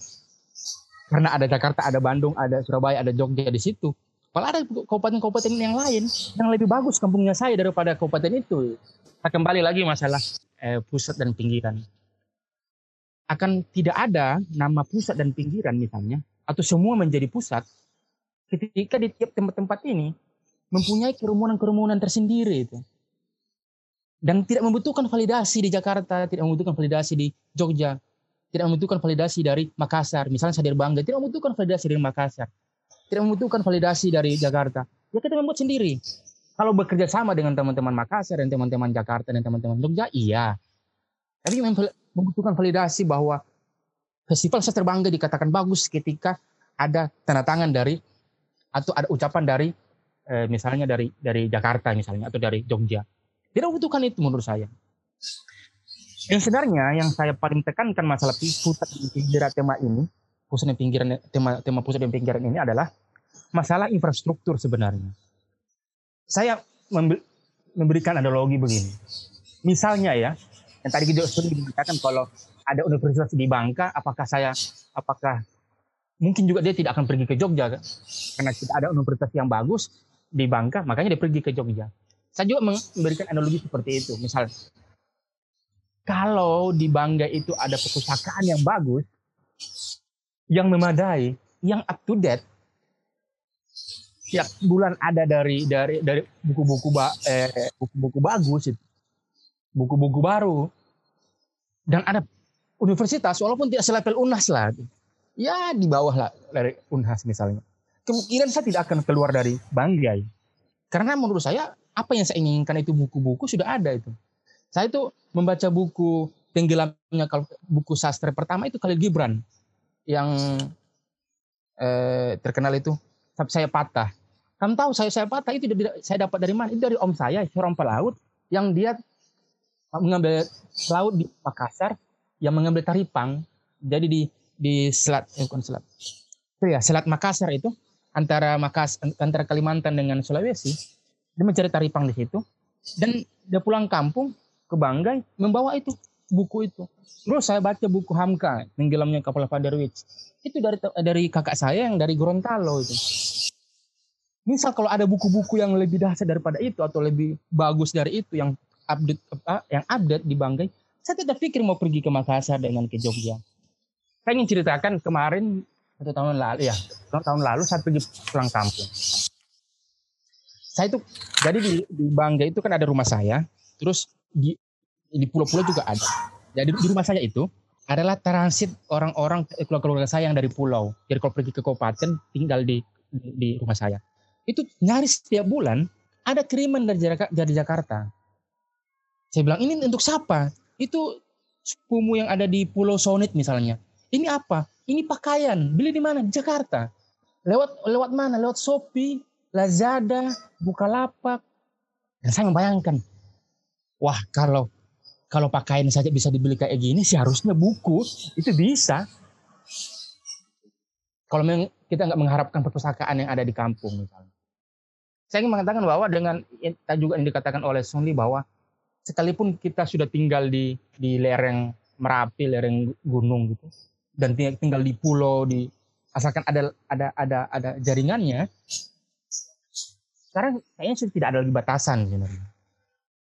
karena ada Jakarta, ada Bandung, ada Surabaya, ada Jogja di situ. Kalau ada kabupaten-kabupaten yang lain yang lebih bagus kampungnya saya daripada kabupaten itu. Kita kembali lagi masalah eh, pusat dan pinggiran. Akan tidak ada nama pusat dan pinggiran misalnya atau semua menjadi pusat ketika di tiap tempat-tempat ini mempunyai kerumunan-kerumunan tersendiri itu dan tidak membutuhkan validasi di Jakarta, tidak membutuhkan validasi di Jogja, tidak membutuhkan validasi dari Makassar. Misalnya saya dari Bangga, tidak membutuhkan validasi dari Makassar, tidak membutuhkan validasi dari Jakarta. Ya kita membuat sendiri. Kalau bekerja sama dengan teman-teman Makassar dan teman-teman Jakarta dan teman-teman Jogja, iya. Tapi membutuhkan validasi bahwa Festival Sastra Bangga dikatakan bagus ketika ada tanda tangan dari atau ada ucapan dari eh, misalnya dari dari Jakarta misalnya atau dari Jogja tidak membutuhkan itu menurut saya. Yang sebenarnya yang saya paling tekankan masalah pusat dan pinggiran tema ini, pusat dan pinggiran tema tema pusat dan pinggiran ini adalah masalah infrastruktur sebenarnya. Saya memberikan analogi begini. Misalnya ya, yang tadi kita sudah dikatakan kalau ada universitas di Bangka, apakah saya, apakah mungkin juga dia tidak akan pergi ke Jogja karena tidak ada universitas yang bagus di Bangka, makanya dia pergi ke Jogja. Saya juga memberikan analogi seperti itu. Misal, kalau di Bangga itu ada perpustakaan yang bagus, yang memadai, yang up to date, tiap bulan ada dari dari dari buku-buku eh, buku-buku bagus itu buku-buku baru. Dan ada universitas walaupun tidak selevel Unhas lah. Ya di bawah lah dari Unhas misalnya. Kemungkinan saya tidak akan keluar dari Banggai. Karena menurut saya apa yang saya inginkan itu buku-buku sudah ada itu. Saya itu membaca buku tenggelamnya kalau buku sastra pertama itu Khalil Gibran. Yang eh, terkenal itu saya patah. Kamu tahu saya saya patah itu saya dapat dari mana? Itu dari om saya, seorang pelaut yang dia mengambil laut di Makassar yang mengambil taripang. Jadi di di selat eh, selat. Itu ya, selat Makassar itu antara Makas antara Kalimantan dengan Sulawesi. Dia mencari taripang di situ dan dia pulang kampung ke Banggai membawa itu buku itu. Terus saya baca buku Hamka, Tenggelamnya Kapal Faderwich. Itu dari dari kakak saya yang dari Gorontalo itu misal kalau ada buku-buku yang lebih dahsyat daripada itu atau lebih bagus dari itu yang update apa yang update di Banggai, saya tidak pikir mau pergi ke Makassar dengan ke Jogja. Saya ingin ceritakan kemarin satu tahun lalu ya tahun lalu saya pergi pulang kampung. Saya itu jadi di, di Banggai itu kan ada rumah saya, terus di di pulau-pulau juga ada. Jadi di rumah saya itu adalah transit orang-orang keluarga-keluarga saya yang dari pulau. Jadi kalau pergi ke kabupaten tinggal di di, rumah saya itu nyaris setiap bulan ada kiriman dari Jakarta. Saya bilang ini untuk siapa? Itu sepumu yang ada di Pulau Sonit misalnya. Ini apa? Ini pakaian. Beli di mana? Di Jakarta. Lewat lewat mana? Lewat Shopee, Lazada, Bukalapak. Dan saya membayangkan, wah kalau kalau pakaian saja bisa dibeli kayak gini, seharusnya buku itu bisa. Kalau kita nggak mengharapkan perpustakaan yang ada di kampung misalnya saya ingin mengatakan bahwa dengan juga yang dikatakan oleh Sunli bahwa sekalipun kita sudah tinggal di di lereng Merapi, lereng gunung gitu, dan tinggal di pulau di asalkan ada ada ada ada jaringannya, sekarang kayaknya sudah tidak ada lagi batasan sebenarnya.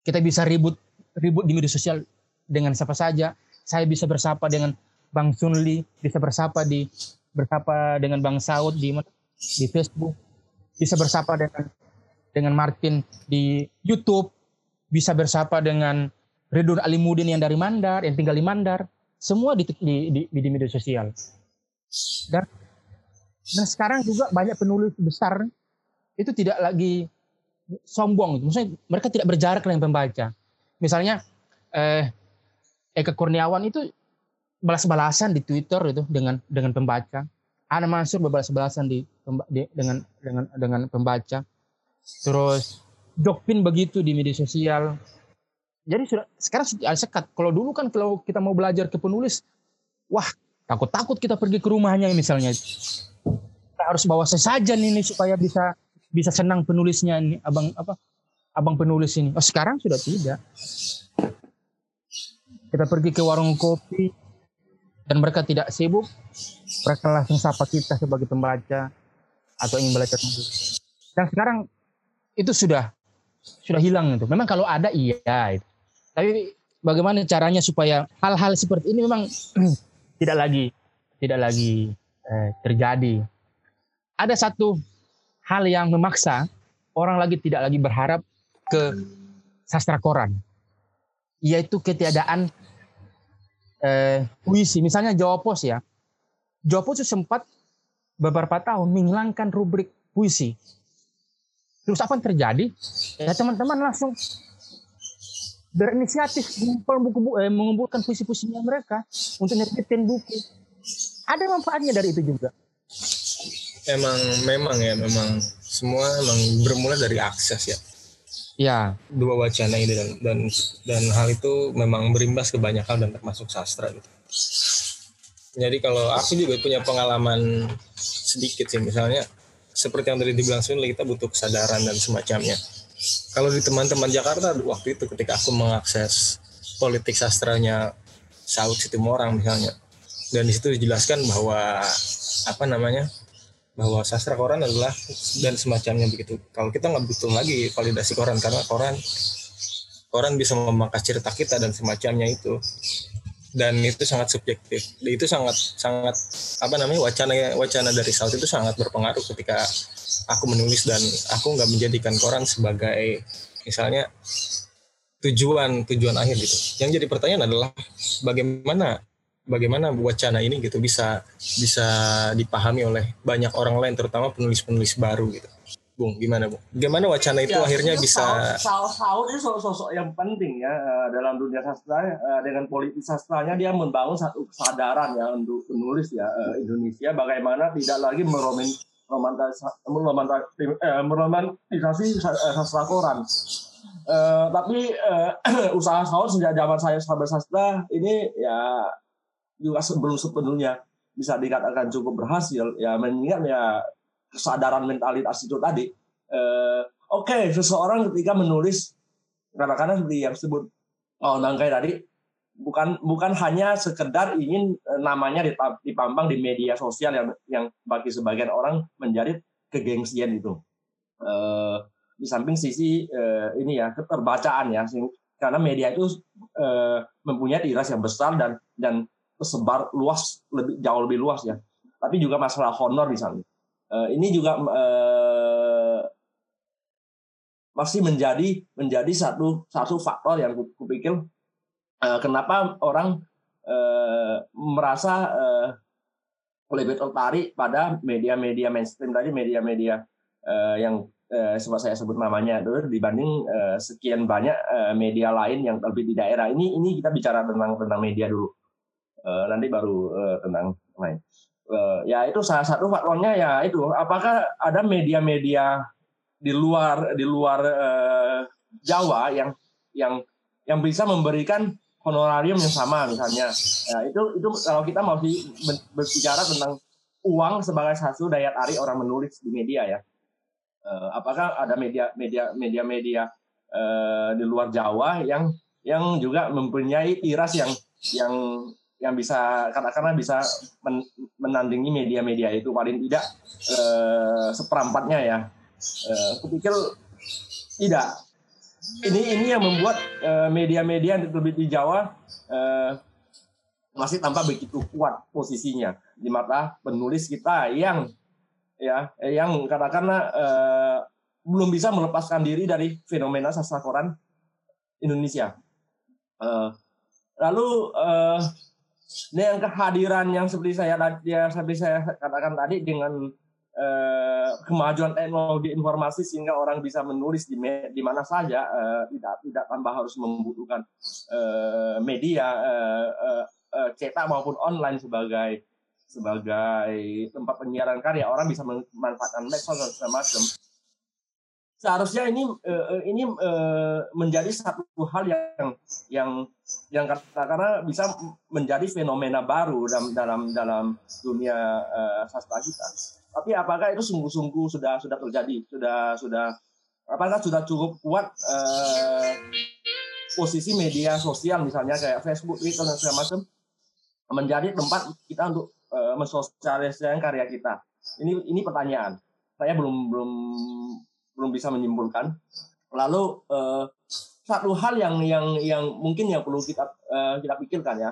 Kita bisa ribut ribut di media sosial dengan siapa saja. Saya bisa bersapa dengan Bang Sunli, bisa bersapa di bersapa dengan Bang Saud di di Facebook, bisa bersapa dengan dengan Martin di YouTube, bisa bersapa dengan Ridwan Alimudin yang dari Mandar, yang tinggal di Mandar, semua di, di, di, di media sosial. Dan, dan sekarang juga banyak penulis besar itu tidak lagi sombong, maksudnya mereka tidak berjarak dengan pembaca. Misalnya eh, Eka Kurniawan itu balas-balasan di Twitter itu dengan dengan pembaca. Ana Mansur berbalas-balasan di, di dengan dengan dengan pembaca terus dokpin begitu di media sosial. Jadi sudah sekarang sudah sekat. Kalau dulu kan kalau kita mau belajar ke penulis, wah takut-takut kita pergi ke rumahnya misalnya. Kita harus bawa sesajen ini supaya bisa bisa senang penulisnya ini, abang apa abang penulis ini. Oh sekarang sudah tidak. Kita pergi ke warung kopi dan mereka tidak sibuk, mereka langsung sapa kita sebagai pembaca atau ingin belajar. Dan sekarang itu sudah sudah hilang itu. Memang kalau ada iya. Itu. Tapi bagaimana caranya supaya hal-hal seperti ini memang tidak lagi tidak lagi eh, terjadi. Ada satu hal yang memaksa orang lagi tidak lagi berharap ke sastra koran, yaitu ketiadaan eh, puisi. Misalnya Jawa Pos ya, Jawa Pos sempat beberapa tahun menghilangkan rubrik puisi Terus apa yang terjadi? Ya teman-teman langsung berinisiatif mengumpulkan buku, eh, mengumpulkan puisi-puisinya mereka untuk nerbitin buku. Ada manfaatnya dari itu juga. Emang memang ya memang semua emang bermula dari akses ya. Ya. Dua wacana ini dan dan dan hal itu memang berimbas ke banyak hal dan termasuk sastra gitu. Jadi kalau aku juga punya pengalaman sedikit sih misalnya seperti yang tadi dibilang Sunli kita butuh kesadaran dan semacamnya. Kalau di teman-teman Jakarta waktu itu ketika aku mengakses politik sastranya Saud Situmorang misalnya dan di situ dijelaskan bahwa apa namanya bahwa sastra koran adalah dan semacamnya begitu. Kalau kita nggak butuh lagi validasi koran karena koran koran bisa memangkas cerita kita dan semacamnya itu dan itu sangat subjektif. Itu sangat sangat apa namanya wacana wacana dari Saud itu sangat berpengaruh ketika aku menulis dan aku nggak menjadikan koran sebagai misalnya tujuan tujuan akhir gitu. Yang jadi pertanyaan adalah bagaimana bagaimana wacana ini gitu bisa bisa dipahami oleh banyak orang lain terutama penulis-penulis baru gitu Bung, gimana Bung? Gimana wacana itu ya, akhirnya bisa Saud ini sosok yang penting ya eh, dalam dunia sastra eh, dengan politik sastranya dia membangun satu kesadaran ya untuk penulis ya eh, Indonesia bagaimana tidak lagi meromin meromantisasi sastra koran. tapi usaha Saud sejak zaman saya sahabat sastra ini ya juga sebelum sepenuhnya bisa dikatakan cukup berhasil ya mengingat ya kesadaran mentalitas itu tadi. Uh, Oke, okay, seseorang ketika menulis kadang-kadang seperti yang disebut oh Nangkai tadi bukan bukan hanya sekedar ingin eh, namanya dipampang di media sosial yang yang bagi sebagian orang menjadi kegengsian itu. Uh, di samping sisi uh, ini ya keterbacaan ya karena media itu uh, mempunyai tiras yang besar dan dan tersebar luas lebih jauh lebih luas ya. Tapi juga masalah honor misalnya uh, ini juga uh, masih menjadi menjadi satu satu faktor yang kupikir uh, kenapa orang uh, merasa uh, lebih tertarik pada media-media mainstream tadi media-media uh, yang uh, sempat saya sebut namanya itu dibanding uh, sekian banyak uh, media lain yang lebih di daerah. Ini ini kita bicara tentang tentang media dulu. Uh, nanti baru uh, tentang lain uh, ya itu salah satu faktornya ya itu. Apakah ada media-media di luar di luar uh, Jawa yang yang yang bisa memberikan honorarium yang sama misalnya? Ya itu itu kalau kita mau berbicara tentang uang sebagai satu daya tarik orang menulis di media ya. Uh, apakah ada media media media media uh, di luar Jawa yang yang juga mempunyai tiras yang yang yang bisa katakanlah bisa men menandingi media-media itu paling tidak eh, seperampatnya ya. Eh, kupikir tidak. Ini ini yang membuat eh, media-media yang terbit di Jawa eh, masih tanpa begitu kuat posisinya di mata penulis kita yang ya yang katakanlah eh, belum bisa melepaskan diri dari fenomena sastra koran Indonesia. Eh, lalu eh, Nah, yang kehadiran yang seperti saya ya seperti saya katakan tadi dengan eh, kemajuan teknologi informasi sehingga orang bisa menulis di di mana saja eh, tidak tidak tanpa harus membutuhkan eh, media eh, eh, eh cetak maupun online sebagai sebagai tempat penyiaran karya. Orang bisa memanfaatkan medsos dan segala macam seharusnya ini uh, ini uh, menjadi satu hal yang yang yang karena bisa menjadi fenomena baru dalam dalam dalam dunia uh, sastra kita. Tapi apakah itu sungguh-sungguh sudah sudah terjadi? Sudah sudah apakah sudah cukup kuat uh, posisi media sosial misalnya kayak Facebook, Twitter dan segala macam menjadi tempat kita untuk uh, mensosialisasikan karya kita? Ini ini pertanyaan. Saya belum belum belum bisa menyimpulkan. Lalu uh, satu hal yang yang yang mungkin yang perlu kita uh, kita pikirkan ya,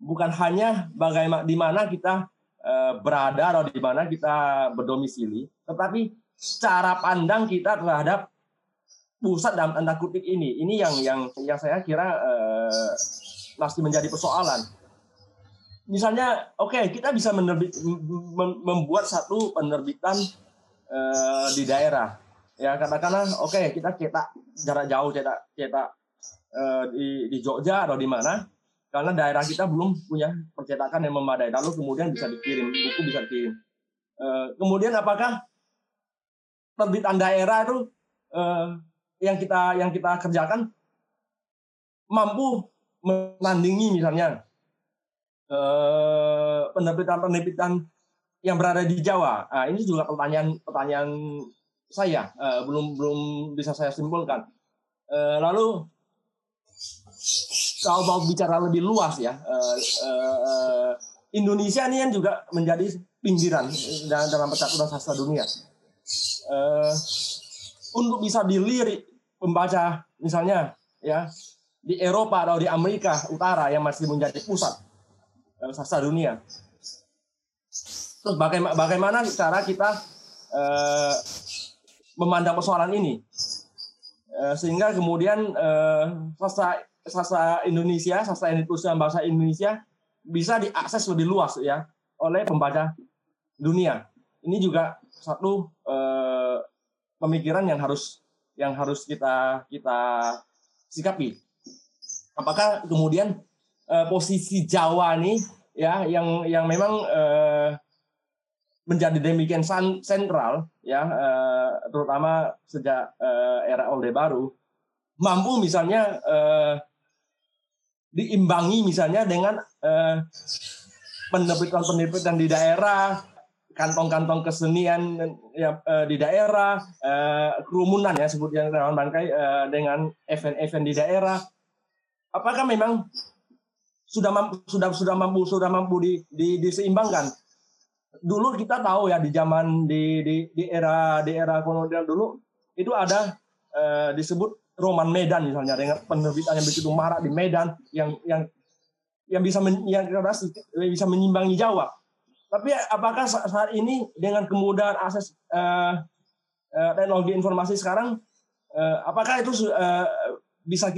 bukan hanya bagaimana di mana kita uh, berada atau di mana kita berdomisili, tetapi cara pandang kita terhadap pusat dalam tanda kutip ini, ini yang yang yang saya kira uh, masih menjadi persoalan. Misalnya, oke okay, kita bisa menerbit, membuat satu penerbitan uh, di daerah, ya katakanlah oke okay, kita cetak jarak jauh cetak cetak uh, di di Jogja atau di mana karena daerah kita belum punya percetakan yang memadai. Lalu kemudian bisa dikirim buku bisa dikirim. Uh, kemudian apakah terbitan daerah itu uh, yang kita yang kita kerjakan mampu menandingi misalnya penerbitan-penerbitan yang berada di Jawa. Nah, ini juga pertanyaan pertanyaan saya uh, belum belum bisa saya simpulkan. Uh, lalu kalau mau bicara lebih luas ya, uh, uh, Indonesia ini kan juga menjadi pinggiran dalam, dalam peta sastra dunia. Uh, untuk bisa dilirik pembaca misalnya ya di Eropa atau di Amerika Utara yang masih menjadi pusat sastra dunia. Terus bagaimana, cara kita uh, memandang persoalan ini uh, sehingga kemudian uh, sastra sastra Indonesia, sastra Indonesia bahasa Indonesia bisa diakses lebih luas ya oleh pembaca dunia. Ini juga satu uh, pemikiran yang harus yang harus kita kita sikapi. Apakah kemudian posisi Jawa nih ya yang yang memang menjadi demikian sentral ya uh, terutama sejak uh, era Orde Baru mampu misalnya uh, diimbangi misalnya dengan penerbitan-penerbitan di daerah kantong-kantong kesenian ya, di daerah, kerumunan ya sebut yang Rawan Bangkai dengan event-event di daerah. Apakah memang sudah mampu, sudah sudah mampu sudah mampu di, di, diseimbangkan? Dulu kita tahu ya di zaman di di, di era di era kolonial dulu itu ada uh, disebut roman Medan misalnya dengan penerbitan yang begitu marak di Medan yang yang yang bisa men, yang bisa menyimbangi Jawa tapi apakah saat ini dengan kemudahan akses uh, uh, teknologi informasi sekarang, uh, apakah itu uh, bisa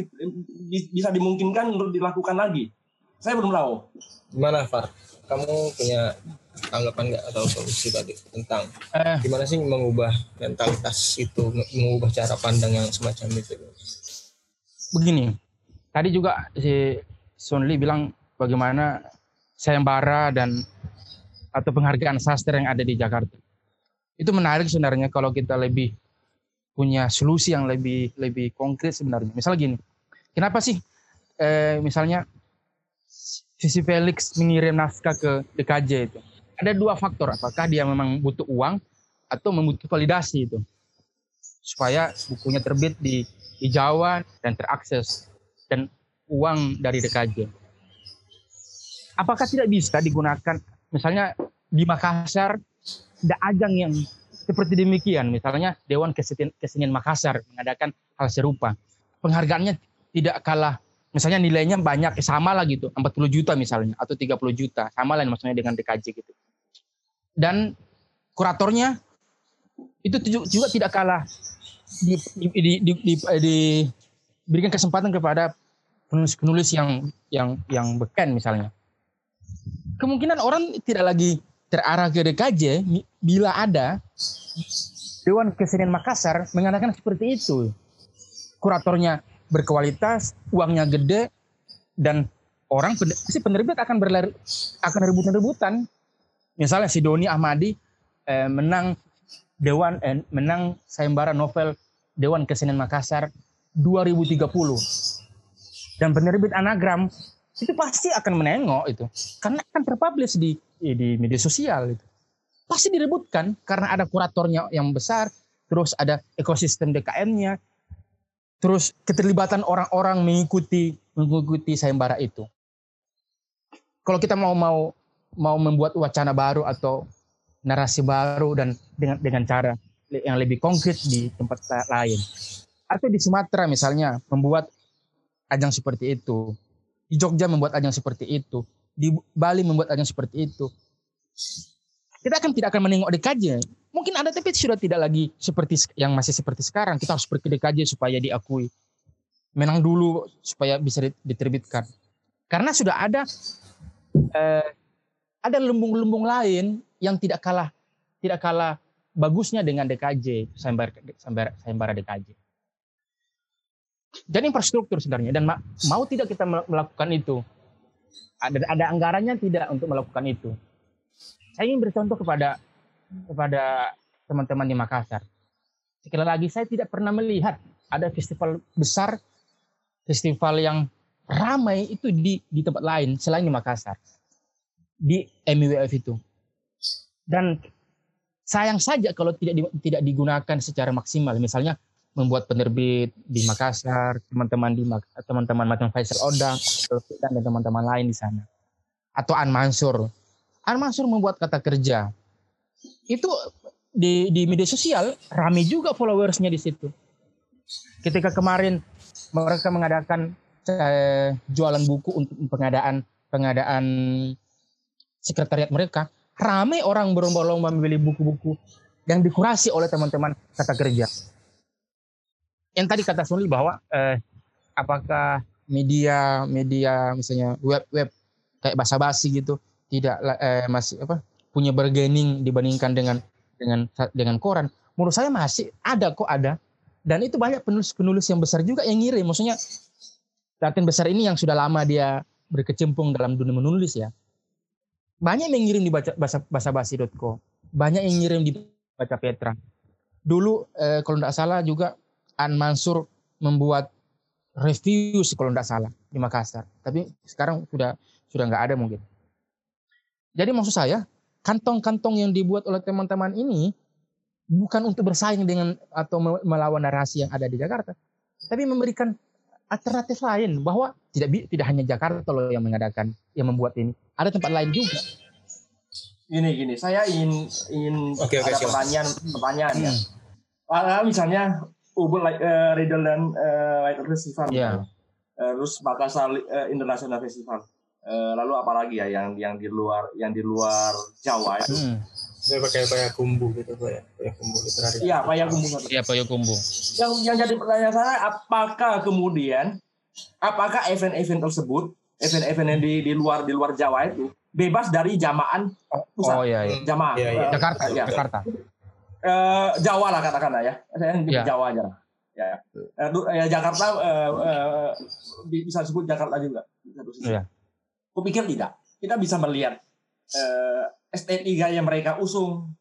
bisa dimungkinkan untuk dilakukan lagi? Saya belum tahu. Gimana, Far? Kamu punya tanggapan nggak atau solusi tadi tentang eh. gimana sih mengubah mentalitas itu, mengubah cara pandang yang semacam itu? Begini, tadi juga si Sonli bilang bagaimana sayembara dan atau penghargaan sastra yang ada di Jakarta. Itu menarik sebenarnya kalau kita lebih punya solusi yang lebih lebih konkret sebenarnya. Misalnya gini, kenapa sih eh, misalnya Sisi Felix mengirim naskah ke DKJ itu? Ada dua faktor, apakah dia memang butuh uang atau membutuhkan validasi itu supaya bukunya terbit di, di Jawa dan terakses dan uang dari DKJ. Apakah tidak bisa digunakan misalnya di Makassar ada ajang yang seperti demikian. Misalnya Dewan Kesenian Makassar mengadakan hal serupa. Penghargaannya tidak kalah misalnya nilainya banyak sama lah gitu 40 juta misalnya atau 30 juta sama lah maksudnya dengan DKJ gitu dan kuratornya itu juga tidak kalah di, di, di, di, di, di, diberikan kesempatan kepada penulis-penulis yang yang yang beken misalnya kemungkinan orang tidak lagi terarah ke DKJ bila ada Dewan Kesenian Makassar mengatakan seperti itu. Kuratornya berkualitas, uangnya gede, dan orang pasti penerbit akan berlari akan rebutan-rebutan. Misalnya si Doni Ahmadi eh, menang Dewan eh, menang sayembara novel Dewan Kesenian Makassar 2030. Dan penerbit anagram itu pasti akan menengok itu. Karena akan terpublish di di media sosial itu. Pasti direbutkan karena ada kuratornya yang besar terus ada ekosistem DKM-nya terus keterlibatan orang-orang mengikuti mengikuti sayembara itu. Kalau kita mau mau mau membuat wacana baru atau narasi baru dan dengan dengan cara yang lebih konkret di tempat lain atau di Sumatera misalnya membuat ajang seperti itu di Jogja membuat ajang seperti itu, di Bali membuat ajang seperti itu. Kita akan tidak akan menengok DKJ. Mungkin ada tapi sudah tidak lagi seperti yang masih seperti sekarang. Kita harus pergi DKJ supaya diakui. Menang dulu supaya bisa diterbitkan. Karena sudah ada eh, ada lumbung-lumbung lain yang tidak kalah tidak kalah bagusnya dengan DKJ sayembara sayembara DKJ dan infrastruktur sebenarnya dan mau tidak kita melakukan itu ada ada anggarannya tidak untuk melakukan itu. Saya ingin bercontoh kepada kepada teman-teman di Makassar. Sekali lagi saya tidak pernah melihat ada festival besar festival yang ramai itu di di tempat lain selain di Makassar di MUWF itu dan sayang saja kalau tidak tidak digunakan secara maksimal misalnya membuat penerbit di Makassar, teman-teman di teman-teman macam Faisal Odang, dan teman-teman lain di sana. Atau An Mansur. An Mansur membuat kata kerja. Itu di di media sosial rame juga followersnya di situ. Ketika kemarin mereka mengadakan eh, jualan buku untuk pengadaan pengadaan sekretariat mereka, rame orang berlomba-lomba membeli buku-buku yang dikurasi oleh teman-teman kata kerja yang tadi kata Sunli bahwa eh, apakah media media misalnya web web kayak basa-basi gitu tidak eh, masih apa punya bargaining dibandingkan dengan dengan dengan koran. Menurut saya masih ada kok ada. Dan itu banyak penulis-penulis yang besar juga yang ngirim. Maksudnya Latin besar ini yang sudah lama dia berkecimpung dalam dunia menulis ya banyak yang ngirim di baca bahasa basi.co banyak yang ngirim di baca Petra dulu eh, kalau tidak salah juga An Mansur membuat review kalau tidak salah di Makassar. Tapi sekarang sudah sudah nggak ada mungkin. Jadi maksud saya kantong-kantong yang dibuat oleh teman-teman ini bukan untuk bersaing dengan atau melawan narasi yang ada di Jakarta, tapi memberikan alternatif lain bahwa tidak tidak hanya Jakarta loh yang mengadakan yang membuat ini, ada tempat lain juga. Gini gini, saya ingin ingin okay, okay, ada pertanyaan pertanyaan ya. hmm. ya. Misalnya Ubud like uh, Riddle dan uh, Light Festival. Yeah. Uh, terus Makassar uh, International Festival. Uh, lalu apa lagi ya yang yang di luar yang di luar Jawa itu? Hmm. Saya pakai kumbu gitu ya, kumbu literari. Iya, kumbu. Iya, kumbu. Yang yang jadi pertanyaan saya apakah kemudian apakah event-event tersebut, event-event yang di, di luar di luar Jawa itu bebas dari jamaan pusat? Oh iya, iya. Jamaah. Iya, iya. Jakarta, ya. Jakarta uh, Jawa lah katakanlah ya. Saya di yeah. Jawa aja. Ya, ya. Uh, Jakarta uh, uh, bisa disebut Jakarta juga. Yeah. Kupikir tidak. Kita bisa melihat uh, estetika yang mereka usung,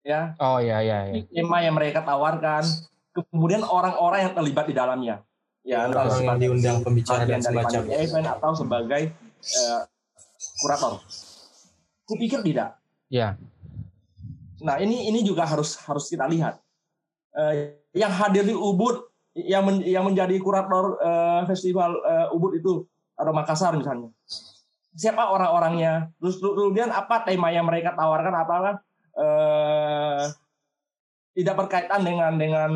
ya. Oh ya ya. ya. Tema yang mereka tawarkan, kemudian orang-orang yang terlibat di dalamnya, ya, orang yang diundang pembicara dan semacamnya event atau sebagai uh, kurator. Kupikir tidak. Ya. Nah ini ini juga harus harus kita lihat. Uh, yang hadir di Ubud, yang men, yang menjadi kurator uh, festival uh, Ubud itu atau Makassar misalnya. Siapa orang-orangnya? Terus kemudian apa tema yang mereka tawarkan? Apakah uh, tidak berkaitan dengan dengan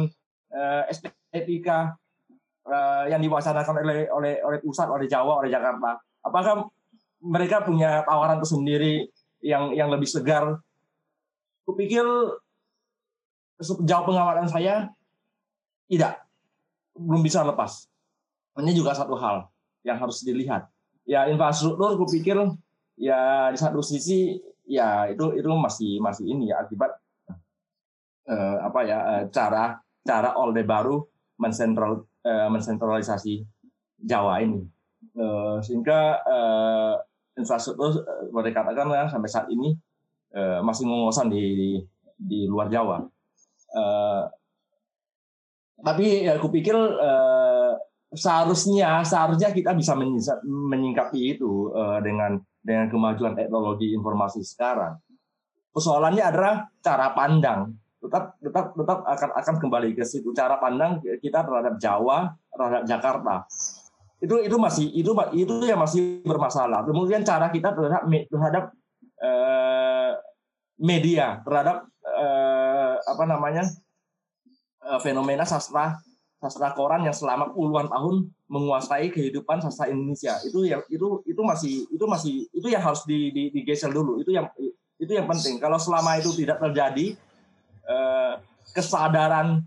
uh, estetika uh, yang diwacanakan oleh oleh oleh pusat, oleh Jawa, oleh Jakarta? Apakah mereka punya tawaran tersendiri yang yang lebih segar kupikir sejauh pengamatan saya tidak belum bisa lepas. Ini juga satu hal yang harus dilihat. Ya infrastruktur kupikir ya di satu sisi ya itu itu masih masih ini ya akibat eh, apa ya eh, cara cara Orde Baru mensentral eh, mensentralisasi Jawa ini eh, sehingga eh, infrastruktur eh, boleh katakan ya, sampai saat ini masih ngongkosan di, di di luar Jawa. Tapi ya, aku pikir seharusnya seharusnya kita bisa menyingkapi itu dengan dengan kemajuan teknologi informasi sekarang. Persoalannya adalah cara pandang. Tetap tetap tetap akan akan kembali ke situ cara pandang kita terhadap Jawa, terhadap Jakarta. Itu itu masih itu itu yang masih bermasalah. Kemudian cara kita terhadap terhadap uh, media terhadap uh, apa namanya uh, fenomena sastra sastra koran yang selama puluhan tahun menguasai kehidupan sastra Indonesia itu yang itu itu masih itu masih itu yang harus di, di, digeser dulu itu yang itu yang penting kalau selama itu tidak terjadi uh, kesadaran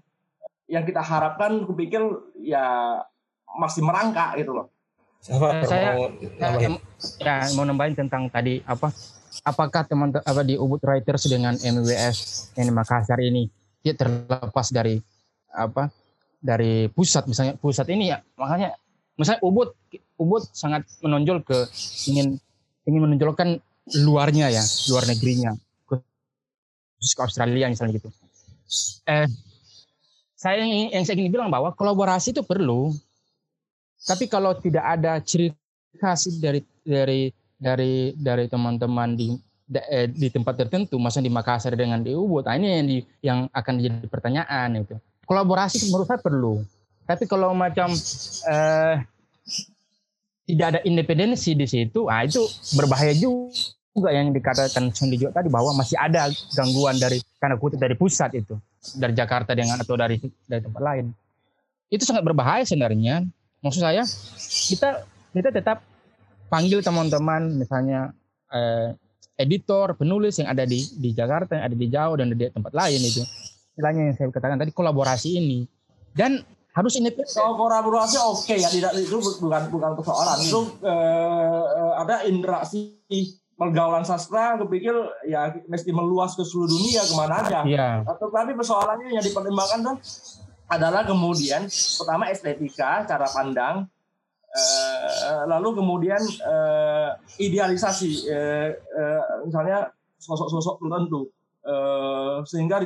yang kita harapkan kupikir ya masih merangkak gitu loh. Siapa saya, mau nambahin? Ya, mau nambahin tentang tadi apa apakah teman apa di Ubud Writers dengan MWS yang di Makassar ini dia terlepas dari apa dari pusat misalnya pusat ini ya makanya misalnya Ubud Ubud sangat menonjol ke ingin ingin menonjolkan luarnya ya luar negerinya khusus ke Australia misalnya gitu eh saya yang, yang saya ingin bilang bahwa kolaborasi itu perlu tapi kalau tidak ada ciri khas dari dari dari dari teman-teman di eh, di tempat tertentu, masa di Makassar dengan di Ubud, nah ini yang di, yang akan jadi pertanyaan itu. kolaborasi menurut saya perlu. Tapi kalau macam eh, tidak ada independensi di situ, ah itu berbahaya juga yang dikatakan Sun juga tadi bahwa masih ada gangguan dari karena kutip dari pusat itu. Dari Jakarta dengan atau dari dari tempat lain. Itu sangat berbahaya sebenarnya. Maksud saya kita kita tetap panggil teman-teman misalnya eh, editor penulis yang ada di di Jakarta yang ada di Jawa dan di tempat lain itu. Istilahnya yang saya katakan tadi kolaborasi ini. Dan harus ini kolaborasi oke okay, ya tidak itu bukan bukan persoalan. Itu eh, ada interaksi pergaulan sastra kepikir ya mesti meluas ke seluruh dunia ke mana aja. Iya. Atau tapi persoalannya yang dipertimbangkan tuh adalah kemudian pertama estetika, cara pandang, eh, lalu kemudian eh, idealisasi, eh, eh, misalnya sosok-sosok tertentu uh, sehingga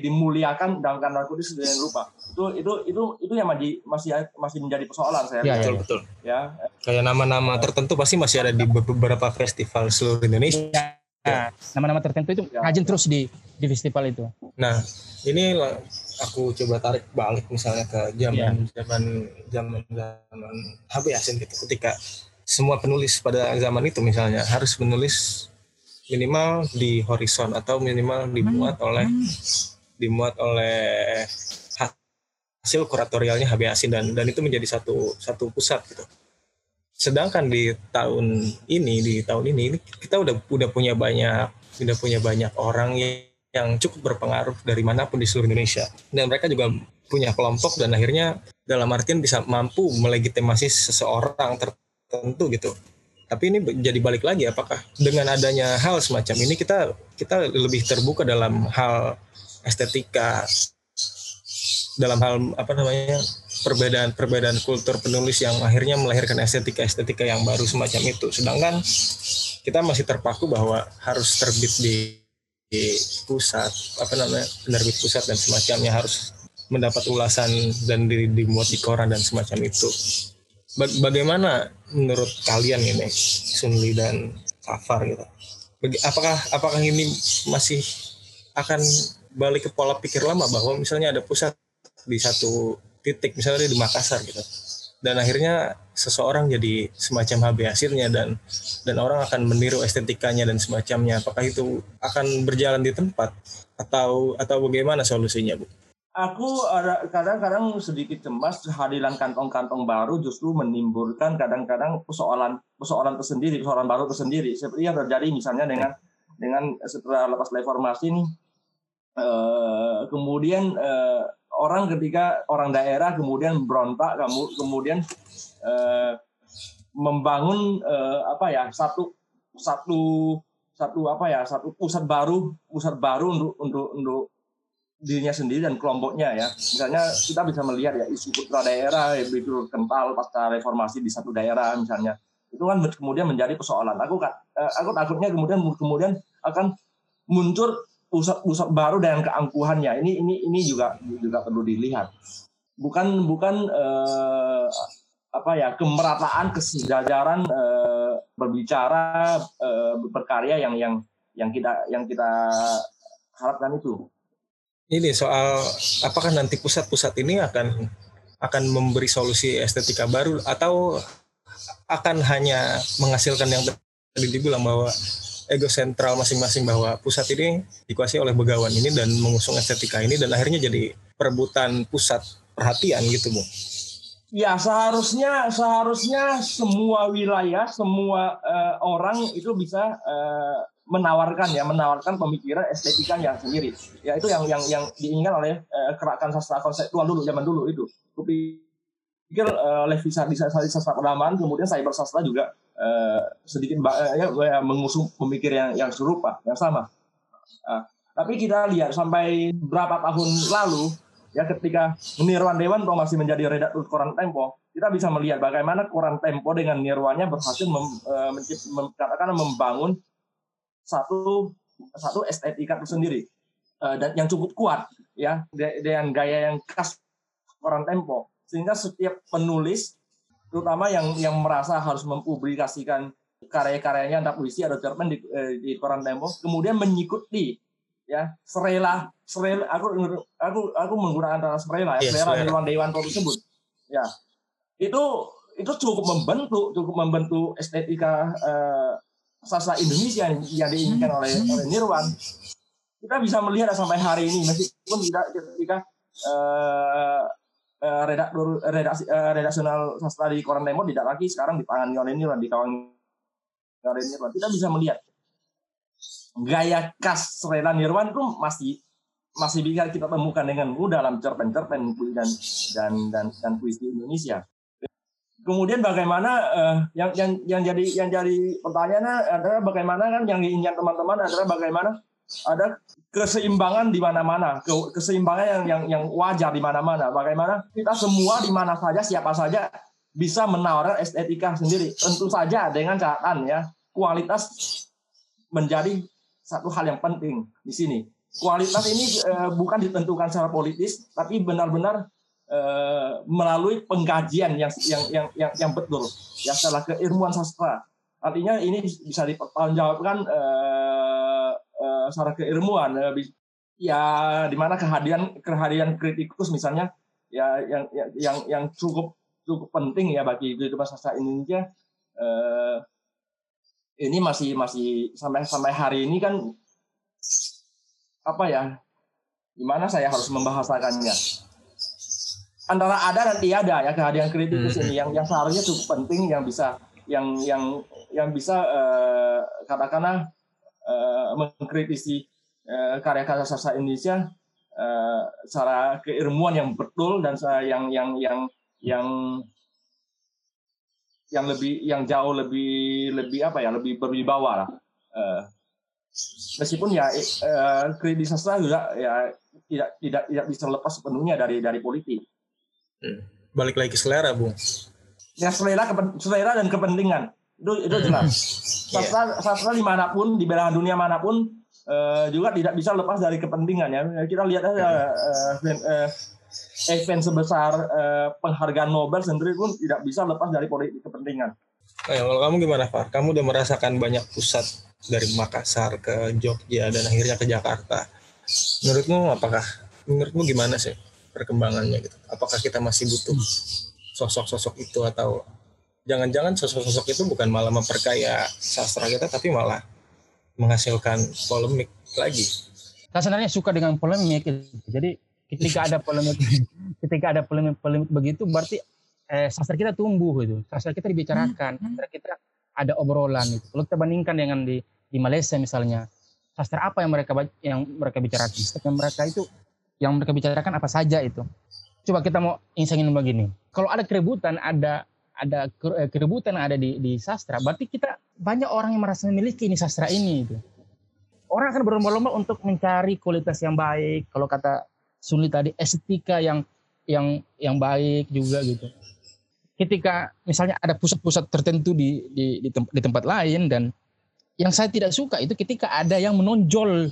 dimuliakan dalam tanda kutip sedemikian rupa. Itu itu itu itu yang masih masih masih menjadi persoalan saya ya, betul betul. Ya. Kayak nama-nama tertentu pasti masih ada di beberapa festival seluruh Indonesia. Ya. nama-nama tertentu itu ya. rajin terus di di festival itu. Nah ini aku coba tarik balik misalnya ke zaman ya. zaman zaman zaman HB Yasin gitu. Ketika semua penulis pada zaman itu misalnya harus menulis minimal di horizon atau minimal dimuat hmm. oleh dimuat oleh hasil kuratorialnya HB Asin dan dan itu menjadi satu satu pusat gitu. Sedangkan di tahun ini di tahun ini ini kita udah udah punya banyak udah punya banyak orang yang, yang cukup berpengaruh dari mana pun di seluruh Indonesia dan mereka juga punya kelompok dan akhirnya dalam artian bisa mampu melegitimasi seseorang tertentu gitu tapi ini jadi balik lagi apakah dengan adanya hal semacam ini kita kita lebih terbuka dalam hal estetika dalam hal apa namanya perbedaan-perbedaan kultur penulis yang akhirnya melahirkan estetika-estetika yang baru semacam itu. Sedangkan kita masih terpaku bahwa harus terbit di, di pusat apa namanya penerbit pusat dan semacamnya harus mendapat ulasan dan di, dimuat di koran dan semacam itu bagaimana menurut kalian ini Sunli dan Safar gitu? apakah apakah ini masih akan balik ke pola pikir lama bahwa misalnya ada pusat di satu titik misalnya di Makassar gitu dan akhirnya seseorang jadi semacam HB hasilnya dan dan orang akan meniru estetikanya dan semacamnya apakah itu akan berjalan di tempat atau atau bagaimana solusinya Bu? Aku kadang-kadang sedikit cemas kehadiran kantong-kantong baru justru menimbulkan kadang-kadang persoalan persoalan tersendiri persoalan baru tersendiri. Seperti yang terjadi misalnya dengan dengan setelah lepas reformasi ini eh, kemudian eh, orang ketika orang daerah kemudian berontak kamu kemudian eh, membangun apa ya satu satu satu apa ya satu pusat baru pusat baru untuk untuk untuk dirinya sendiri dan kelompoknya ya. Misalnya kita bisa melihat ya isu putra daerah yang begitu kental pasca reformasi di satu daerah misalnya. Itu kan kemudian menjadi persoalan. Aku eh, aku takutnya kemudian kemudian akan muncul pusat-pusat baru dengan keangkuhannya. Ini ini ini juga juga perlu dilihat. Bukan bukan eh, apa ya kemerataan kesejajaran eh, berbicara eh, berkarya yang yang yang kita yang kita harapkan itu ini soal apakah nanti pusat-pusat ini akan akan memberi solusi estetika baru atau akan hanya menghasilkan yang tadi dibilang bahwa ego sentral masing-masing bahwa pusat ini dikuasai oleh begawan ini dan mengusung estetika ini dan akhirnya jadi perebutan pusat perhatian gitu bu. Ya seharusnya seharusnya semua wilayah semua uh, orang itu bisa uh, menawarkan ya menawarkan pemikiran estetika yang sendiri. Ya itu yang yang yang diinginkan oleh uh, gerakan sastra konseptual dulu zaman dulu itu. Pikir oleh bisa bisa sastra pedaman kemudian cyber sastra juga uh, sedikit uh, ya, ya, mengusung pemikiran yang yang serupa yang sama. Uh, tapi kita lihat sampai berapa tahun lalu ya ketika Nirwan Dewan masih menjadi redaktur koran Tempo kita bisa melihat bagaimana koran Tempo dengan Nirwanya berhasil mem, mem, katakan membangun satu satu estetika itu sendiri. Uh, dan yang cukup kuat ya. Dengan gaya yang khas koran Tempo. Sehingga setiap penulis terutama yang yang merasa harus mempublikasikan karya-karyanya entah puisi atau cerpen di, eh, di koran Tempo kemudian mengikuti ya. Serela serela aku aku aku menggunakan kata serela ya Iya, selera. Dewan Dewan tersebut ya. Itu itu cukup membentuk cukup membentuk estetika eh, sastra Indonesia yang, diinginkan oleh oleh Nirwan kita bisa melihat sampai hari ini meskipun tidak ketika eh, redaktur redaksi eh, redaksional sastra di Koran Tempo tidak lagi sekarang ditangani oleh Nirwan dikawangi oleh Nirwan kita bisa melihat gaya khas Srela Nirwan itu masih masih bisa kita temukan dengan mudah dalam cerpen-cerpen dan dan dan dan puisi Indonesia. Kemudian bagaimana eh, yang yang yang jadi yang jadi pertanyaannya adalah bagaimana kan yang diinginkan teman-teman adalah bagaimana ada keseimbangan di mana-mana, ke- keseimbangan yang yang yang wajar di mana-mana. Bagaimana kita semua di mana saja siapa saja bisa menawarkan estetika sendiri. Tentu saja dengan catatan ya kualitas menjadi satu hal yang penting di sini. Kualitas ini eh, bukan ditentukan secara politis, tapi benar-benar melalui pengkajian yang yang yang yang, yang betul, ya setelah keilmuan sastra. Artinya ini bisa dipertanggungjawabkan eh, eh, secara keilmuan. eh, ya di mana kehadiran kehadiran kritikus misalnya ya yang yang yang, yang cukup cukup penting ya bagi kehidupan sastra Indonesia. Eh, ini masih masih sampai sampai hari ini kan apa ya gimana saya harus membahasakannya antara ada dan tiada ya kehadiran kritikus Hmm. ini yang yang seharusnya cukup penting yang bisa yang yang yang bisa eh, katakanlah eh, mengkritisi eh, karya-karya sastra Indonesia eh, secara keilmuan yang betul dan yang yang yang yang yang lebih yang jauh lebih lebih apa ya lebih berwibawa lah. Eh, meskipun ya eh, kritik sastra juga ya tidak tidak tidak bisa lepas sepenuhnya dari dari politik Balik lagi ke selera, Bung. ya selera selera dan kepentingan. Itu itu jelas. Sastra sastra di mana pun di belahan dunia mana pun eh, juga tidak bisa lepas dari kepentingan ya. Kita lihat aja event, eh, event sebesar eh, penghargaan Nobel sendiri pun tidak bisa lepas dari politik kepentingan. Eh, kalau kamu gimana, Far? Kamu udah merasakan banyak pusat dari Makassar ke Jogja dan akhirnya ke Jakarta. Menurutmu apakah menurutmu gimana sih perkembangannya gitu? Apakah kita masih butuh sosok-sosok itu atau jangan-jangan sosok-sosok itu bukan malah memperkaya sastra kita tapi malah menghasilkan polemik lagi. Saya sebenarnya suka dengan polemik. gitu. Jadi ketika ada polemik, ketika ada polemik-polemik begitu, berarti eh, sastra kita tumbuh gitu. Sastra kita dibicarakan, sastra kita ada obrolan. Gitu. Kalau kita bandingkan dengan di di Malaysia misalnya, sastra apa yang mereka yang mereka bicarakan? Sastra mereka itu yang mereka bicarakan apa saja itu. Coba kita mau insangin begini. Kalau ada keributan, ada ada eh, keributan ada di di sastra, berarti kita banyak orang yang merasa memiliki ini sastra ini itu orang akan berlomba-lomba untuk mencari kualitas yang baik. Kalau kata Sunli tadi estetika yang yang yang baik juga gitu. Ketika misalnya ada pusat-pusat tertentu di di di, tem- di tempat lain dan yang saya tidak suka itu ketika ada yang menonjol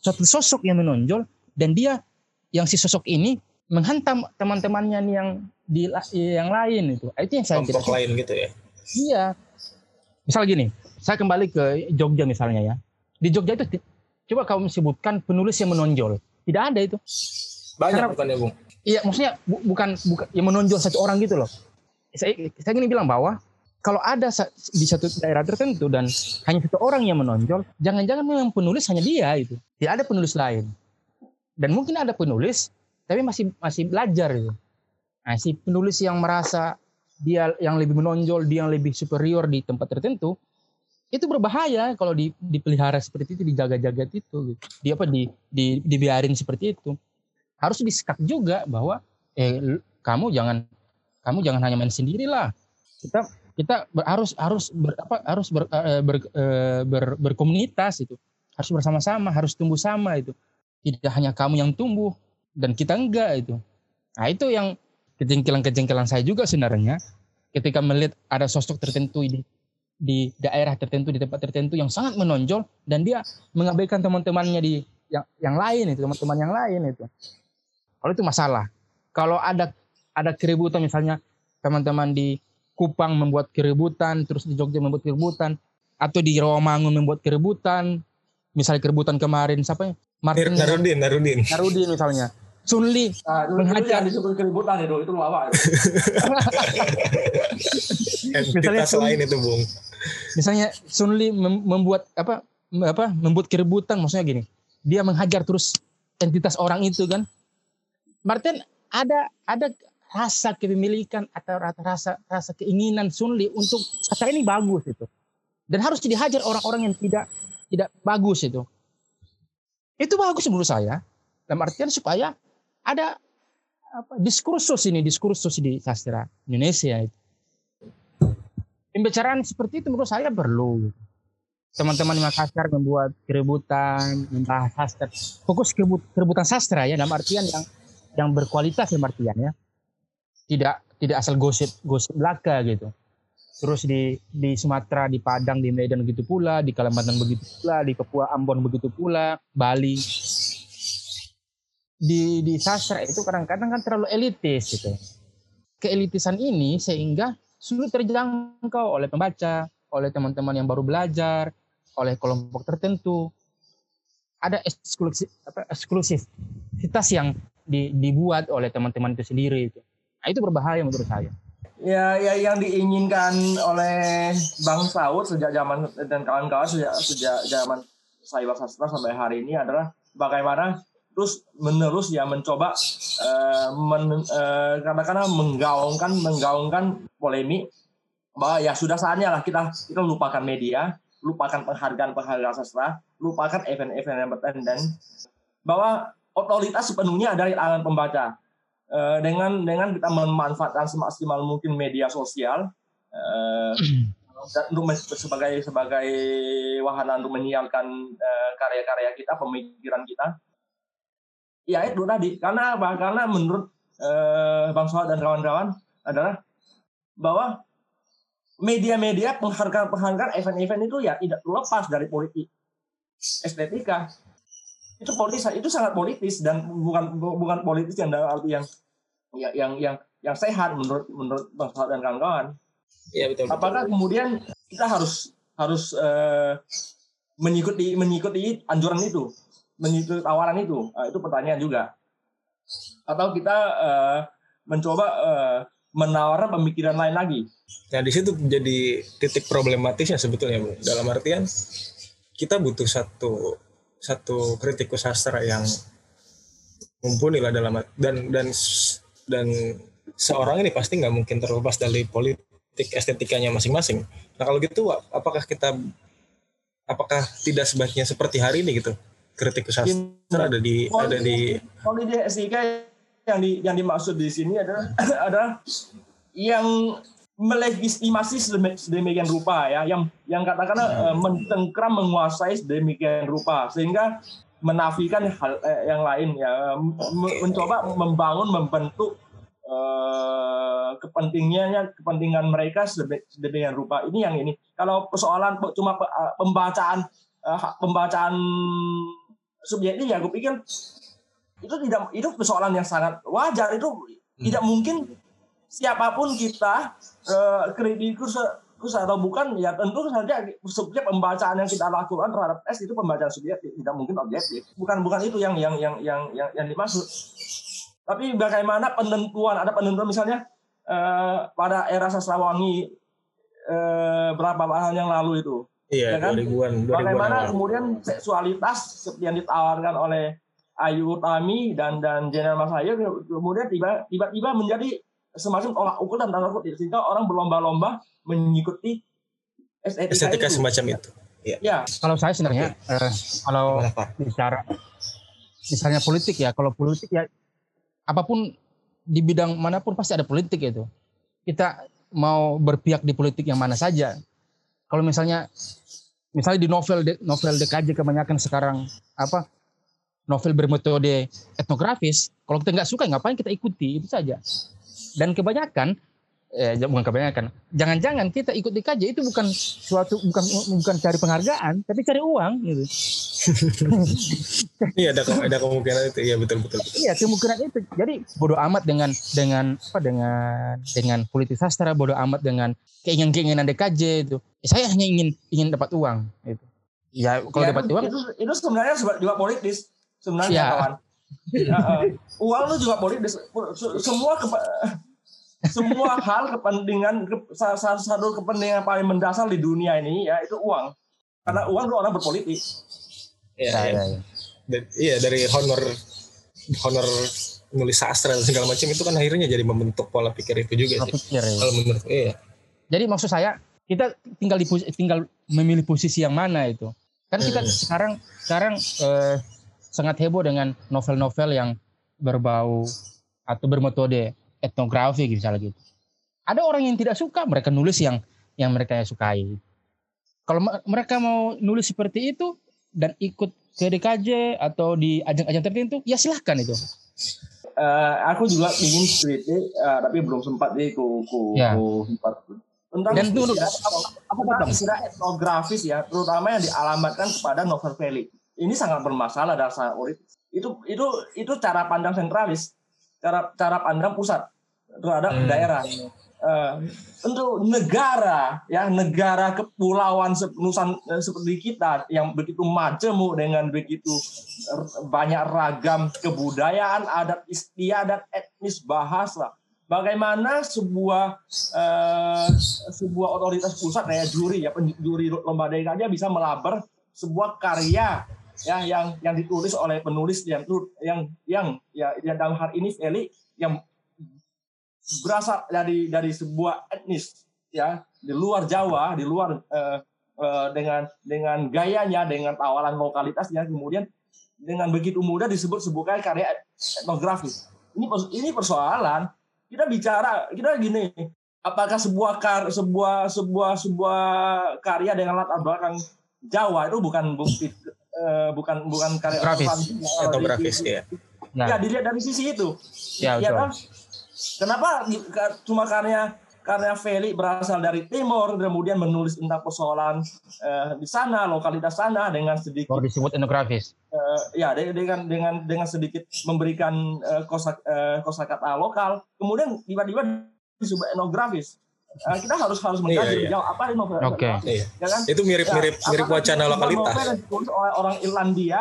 satu sosok yang menonjol dan dia yang si sosok ini menghantam teman-temannya nih yang di yang lain itu. Itu yang saya Kelompok suka. lain gitu ya. Iya. Misal gini, saya kembali ke Jogja misalnya ya. Di Jogja itu coba kamu sebutkan penulis yang menonjol. Tidak ada itu. Banyak Karena- bukannya, Bung? Iya, maksudnya bu- bukan bukan yang menonjol satu orang gitu loh. Saya saya gini bilang bahwa kalau ada di satu daerah tertentu dan hanya satu orang yang menonjol, jangan-jangan memang penulis hanya dia itu. Tidak ada penulis lain. Dan mungkin ada penulis tapi masih masih belajar itu. Nah, si penulis yang merasa dia yang lebih menonjol, dia yang lebih superior di tempat tertentu, itu berbahaya kalau di, dipelihara seperti itu, dijaga-jaga itu. Gitu. Dia apa di, di dibiarin seperti itu. Harus disekat juga bahwa eh kamu jangan kamu jangan hanya main sendirilah. Kita kita ber- harus harus ber, apa harus ber, eh, ber, eh, ber- berkomunitas itu. Harus bersama-sama, harus tumbuh sama itu. Tidak hanya kamu yang tumbuh dan kita enggak itu. Nah, itu yang kejengkelan-kejengkelan saya juga sebenarnya ketika melihat ada sosok tertentu di di daerah tertentu di tempat tertentu yang sangat menonjol dan dia mengabaikan teman-temannya di yang yang lain itu teman-teman yang lain itu kalau itu masalah kalau ada ada keributan misalnya teman-teman di Kupang membuat keributan terus di Jogja membuat keributan atau di Rawamangun membuat keributan misalnya keributan kemarin siapa ya? Martin Narudin, Narudin. Narudin misalnya. Sun Li Nah, Menghajar. yang disebut keributan itu, itu lawak. Itu. Misalnya Entitas Sun- lain itu, Bung. misalnya Sun Li mem- membuat apa apa membuat keributan maksudnya gini. Dia menghajar terus entitas orang itu kan. Martin ada ada rasa kepemilikan atau rasa rasa keinginan Sun Li untuk sastra ini bagus itu. Dan harus dihajar orang-orang yang tidak tidak bagus itu. Itu bagus menurut saya. Dalam artian supaya ada apa, diskursus ini, diskursus di sastra Indonesia itu. Pembicaraan seperti itu menurut saya perlu. Teman-teman di Makassar membuat keributan, membahas sastra. Fokus keributan sastra ya, dalam artian yang yang berkualitas dalam artian ya. Tidak tidak asal gosip gosip belaka gitu. Terus di di Sumatera, di Padang, di Medan begitu pula, di Kalimantan begitu pula, di Papua, Ambon begitu pula, Bali. Di di sastra itu kadang-kadang kan terlalu elitis gitu. Keelitisan ini sehingga sulit terjangkau oleh pembaca, oleh teman-teman yang baru belajar, oleh kelompok tertentu. Ada eksklusif apa eksklusivitas yang di- dibuat oleh teman-teman itu sendiri itu. Nah, itu berbahaya menurut saya. Ya, ya yang diinginkan oleh Bang Saud sejak zaman dan kawan-kawan sejak sejak zaman cyber sastra sampai hari ini adalah bagaimana terus menerus ya mencoba eh, men, eh, katakanlah menggaungkan menggaungkan polemik bahwa ya sudah saatnya lah kita kita lupakan media, lupakan penghargaan penghargaan sastra, lupakan event-event yang bertenden bahwa otoritas sepenuhnya di tangan pembaca dengan dengan kita memanfaatkan semaksimal mungkin media sosial eh, untuk sebagai sebagai wahana untuk menyiarkan eh, karya-karya kita, pemikiran kita. Ya itu tadi karena apa? Karena menurut eh, Bang Sohad dan kawan-kawan adalah bahwa media-media penghargaan-penghargaan event-event itu ya tidak lepas dari politik estetika itu politis itu sangat politis dan bukan bukan politis yang dalam arti yang yang yang yang, yang sehat menurut menurut Bang Saad dan kawan-kawan. Iya, betul. betul. Apakah kemudian kita harus harus eh, mengikuti mengikuti anjuran itu, mengikuti tawaran itu? Nah, itu pertanyaan juga. Atau kita eh, mencoba eh, menawarkan pemikiran lain lagi? Nah, di situ jadi titik problematisnya sebetulnya, Bung. Dalam artian kita butuh satu satu kritikus sastra yang mumpuni lah dalam dan dan dan seorang ini pasti nggak mungkin terlepas dari politik estetikanya masing-masing. Nah kalau gitu, apakah kita apakah tidak sebaiknya seperti hari ini gitu kritikus sastra ada di ada di Politik estetika yang di, yang dimaksud di sini adalah adalah yang melegitimasi sedemi- sedemikian rupa ya, yang yang katakanlah eh, mencengkram menguasai sedemikian rupa. Sehingga menafikan hal eh, yang lain ya, mencoba membangun membentuk eh, kepentingannya kepentingan mereka sedemi- sedemikian rupa. Ini yang ini. Kalau persoalan pe- cuma eh, pembacaan eh, pembacaan subjektif ya, gue pikir itu tidak itu persoalan yang sangat wajar. Itu tidak mungkin siapa pun kita eh, kritikus kritikus atau bukan ya tentu saja subjek pembacaan yang kita lakukan terhadap tes itu pembacaan subjektif tidak mungkin objektif bukan bukan itu yang yang yang yang yang, yang dimaksud tapi bagaimana penentuan ada penentuan misalnya eh, pada era sastrawangi eh, berapa tahun yang lalu itu iya Ya kan? 2000-an 2000-an bagaimana awal. kemudian seksualitas yang ditawarkan oleh Ayu Utami dan dan Jenderal Mas Ayu kemudian tiba tiba-tiba menjadi semacam tolak ukur dan tanda kutip sehingga orang berlomba-lomba mengikuti estetika, estetika itu. semacam itu. Ya, Kalau saya sebenarnya eh, kalau bicara misalnya politik ya, kalau politik ya apa pun di bidang mana pun pasti ada politik itu. Kita mau berpihak di politik yang mana saja. Kalau misalnya misalnya di novel novel DKJ kebanyakan sekarang apa novel bermetode etnografis, kalau kita nggak suka ngapain kita ikuti itu saja. Dan kebanyakan eh bukan kebanyakan, jangan-jangan kita ikut DKJ itu bukan suatu bukan bukan cari penghargaan, tapi cari uang gitu. Iya ada ada kemungkinan itu. Iya betul betul. betul. Iya kemungkinan itu. Jadi bodoh amat dengan dengan apa dengan dengan politik sastra, bodoh amat dengan keinginan-keinginan DKJ itu. Ya, saya hanya ingin ingin dapat uang. Gitu. Ya kalau ya, dapat itu, uang, itu, itu sebenarnya juga politis. sebenarnya Ya. kawan. Ya, eh, uang itu juga politik. Semua kepa- semua hal kepentingan satu, satu kepentingan paling mendasar di dunia ini ya itu uang. Karena uang itu orang berpolitik. Iya, Ya, iya. ya, ya. Dan- iya dari honor honor nulis sastra dan segala macam itu kan akhirnya jadi membentuk pola pikir itu juga Pola sih. pikir, ya. Kalau menurut iya. Jadi maksud saya kita tinggal di tinggal memilih posisi yang mana itu. Kan kita Hmm. sekarang sekarang eh, sangat heboh dengan novel-novel yang berbau atau bermetode etnografi gitu, misalnya gitu. Ada orang yang tidak suka mereka nulis yang yang mereka sukai. Kalau me- mereka mau nulis seperti itu dan ikut ke DKJ atau di ajang-ajang tertentu, ya silahkan itu. Eh, aku juga ingin kritik, eh, tapi belum sempat deh ku, ku, Ya. ku sempat. Tentang Dan itu- istilah, apa, tentang istilah etnografis ya, terutama yang dialamatkan kepada novel Felix. Ini sangat bermasalah dasar politik. Itu itu itu cara pandang sentralis, cara cara pandang pusat terhadap Hmm. daerah. Eh, untuk negara ya negara kepulauan nusan eh, seperti kita yang begitu majemuk dengan begitu banyak ragam kebudayaan adat istiadat etnis bahasa bagaimana sebuah eh, sebuah otoritas pusat kayak juri ya juri lomba DKJ bisa melaber sebuah karya ya yang yang ditulis oleh penulis yang yang yang ya yang dalam hal ini Feli yang berasal dari dari sebuah etnis ya di luar Jawa di luar eh, eh, dengan dengan gayanya dengan tawaran lokalitasnya kemudian dengan begitu mudah disebut sebagai karya etnografis ini ini persoalan. Kita bicara kita gini apakah sebuah kar sebuah sebuah sebuah karya dengan latar belakang Jawa itu bukan bukti eh, bukan bukan karya Grafis. Etnografis ya. Nah, ya dilihat dari sisi itu ya, ya kan? Kenapa cuma karya karya Feli berasal dari timur kemudian menulis tentang persoalan eh, di sana lokalitas sana dengan sedikit baru disebut etnografis. eh, ya de- dengan dengan dengan sedikit memberikan eh, kosa eh, kosakata lokal kemudian tiba-tiba disebut etnografis Eh, kita harus harus mengkaji Iya, iya. jauh apa ini novel Oke. etnografis, Iya. ya kan Itu mirip-mirip Ya, mirip wacana sebuah lokalitas. oleh orang Irlandia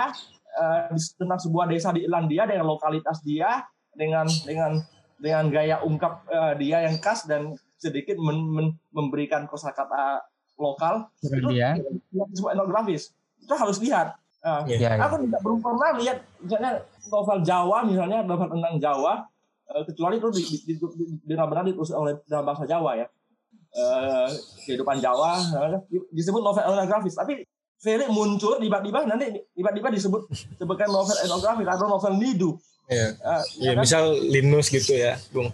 eh, di- tentang sebuah desa di Irlandia dengan lokalitas dia dengan dengan dengan gaya ungkap eh, dia yang khas dan sedikit men- men- memberikan kosakata lokal Itu dia. yang disebut etnografis itu harus lihat Eh, Iya. Ya, ya. aku tidak belum pernah lihat misalnya novel Jawa misalnya novel tentang Jawa eh, kecuali itu di, di, di, di- benar-benar ditulis oleh dalam bahasa Jawa ya Eh, kehidupan Jawa eh, disebut novel etnografis tapi Felix muncul tiba-tiba nanti tiba-tiba disebut sebagai novel etnografis atau novel nidu Iya, ya kan? misal Linus gitu ya, Bung.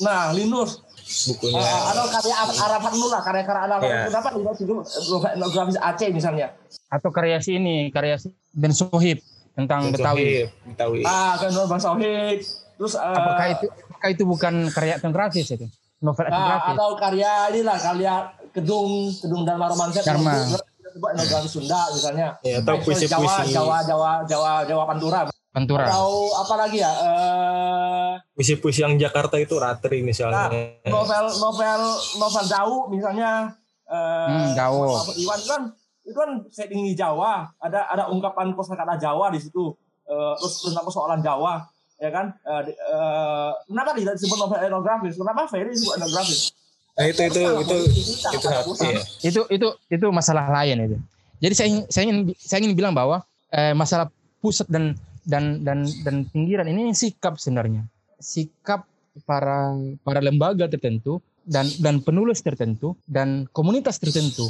nah Linus Bukunya. eh, atau karya Ar- Arafat Nula karya-karya Arafat kenapa tidak disebut novel etnografis Aceh misalnya Atau karya si ini, karya si Ben Sohib tentang Ben Betawi. Sohib, Betawi. ah kan novel Sahih terus eh, Apakah itu apakah itu bukan karya etnografis itu? Novel Nah, etnografis. atau karya inilah karya kedung kedung Dharma Romanset Dharma. etnografi Sunda misalnya Ya, atau puisi-puisi Jawa Jawa Jawa Jawa Pantura Pantura. atau apa lagi ya eh, puisi-puisi yang Jakarta itu Ratri nah, misalnya. novel novel novel Dau misalnya eh, Hmm, Dau. Iwan kan itu kan setting di Jawa ada ada ungkapan kosakata Jawa di situ Eh, terus tentang persoalan Jawa ya kan Eh, di- eh, kenapa tidak disebut novel etnografis kenapa Ferry disebut etnografis Nah, itu itu itu itu sangat iya. Itu itu itu masalah lain itu. Jadi saya ingin saya ingin saya ingin bilang bahwa eh, masalah pusat dan dan dan dan pinggiran ini sikap sebenarnya. Sikap para para lembaga tertentu dan dan penulis tertentu dan komunitas tertentu.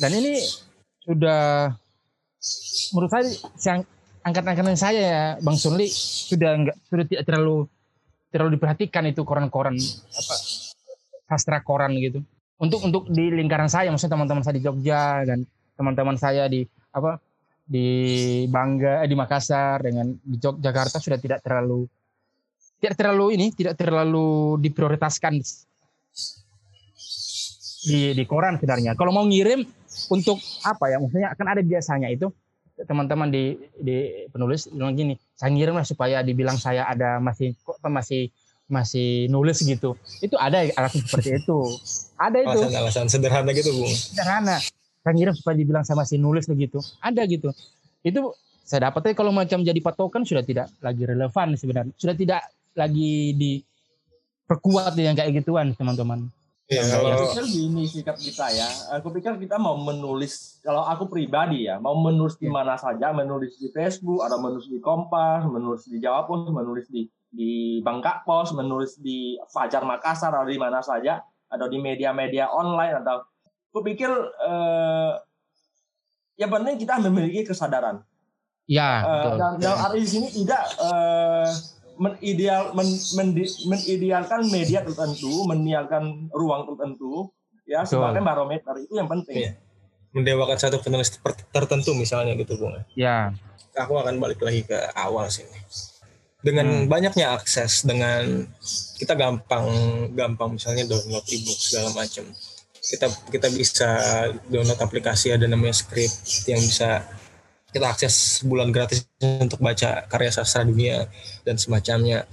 Dan ini sudah menurut saya angkatan-angkatan saya ya Bang Sunli sudah enggak sudah tidak terlalu terlalu diperhatikan itu koran-koran apa sastra koran gitu. Untuk untuk di lingkaran saya maksudnya teman-teman saya di Jogja dan teman-teman saya di apa di Bangga eh, di Makassar dengan di Yogyakarta sudah tidak terlalu tidak terlalu ini tidak terlalu diprioritaskan di di koran sebenarnya. Kalau mau ngirim untuk apa ya maksudnya akan ada biasanya itu teman-teman di di penulis bilang gini saya ngirim lah supaya dibilang saya ada masih kok masih masih nulis gitu. Itu ada alasan seperti itu. Ada itu. Alasan-alasan sederhana gitu, Bung. sederhana. Saya ngirim supaya dibilang saya masih nulis begitu. Ada gitu. Itu saya dapat tapi kalau macam jadi patokan sudah tidak lagi relevan sebenarnya. Sudah tidak lagi diperkuat yang kayak gituan teman-teman Iya, Aku kalau pikir gini sikap kita ya. Aku pikir kita mau menulis, kalau aku pribadi ya, mau menulis di mana saja, menulis di Facebook, atau menulis di Kompas, menulis di Jawa Pos, menulis di di Bangka Pos, menulis di Fajar Makassar, atau di mana saja, atau di media-media online, atau aku pikir eh, yang penting kita memiliki kesadaran. ya Eh, betul dan dalam arti di sini tidak eh, menideal men, mendi- menidealkan media tertentu, menialkan ruang tertentu ya Betul. sebagai barometer itu yang penting. Iya. mendewakan satu penulis ter- tertentu misalnya gitu Bung. ya Aku akan balik lagi ke awal sini. Dengan banyaknya akses, dengan kita gampang gampang misalnya download ebook segala macam. Kita kita bisa download aplikasi ada namanya script yang bisa kita akses bulan gratis untuk baca karya sastra dunia dan semacamnya.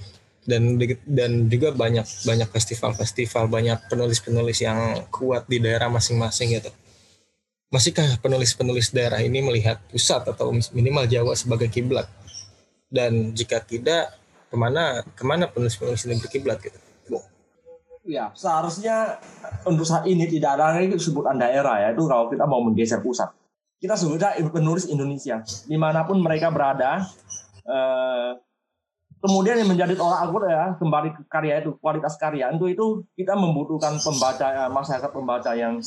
Dan dan juga banyak banyak festival-festival banyak penulis-penulis yang kuat di daerah masing-masing gitu. Masihkah penulis-penulis daerah ini melihat pusat atau minimal Jawa sebagai kiblat? Dan jika tidak ke mana ke mana penulis-penulis ini berkiblat gitu? Ya seharusnya untuk saat ini tidak ada lagi sebutan daerah ya. Itu kalau kita mau menggeser pusat. Kita sebutnya penulis Indonesia di mana pun mereka berada. eh, kemudian yang menjadi tolak ukur ya kembali ke karya itu kualitas karya itu itu kita membutuhkan pembaca eh, masyarakat pembaca yang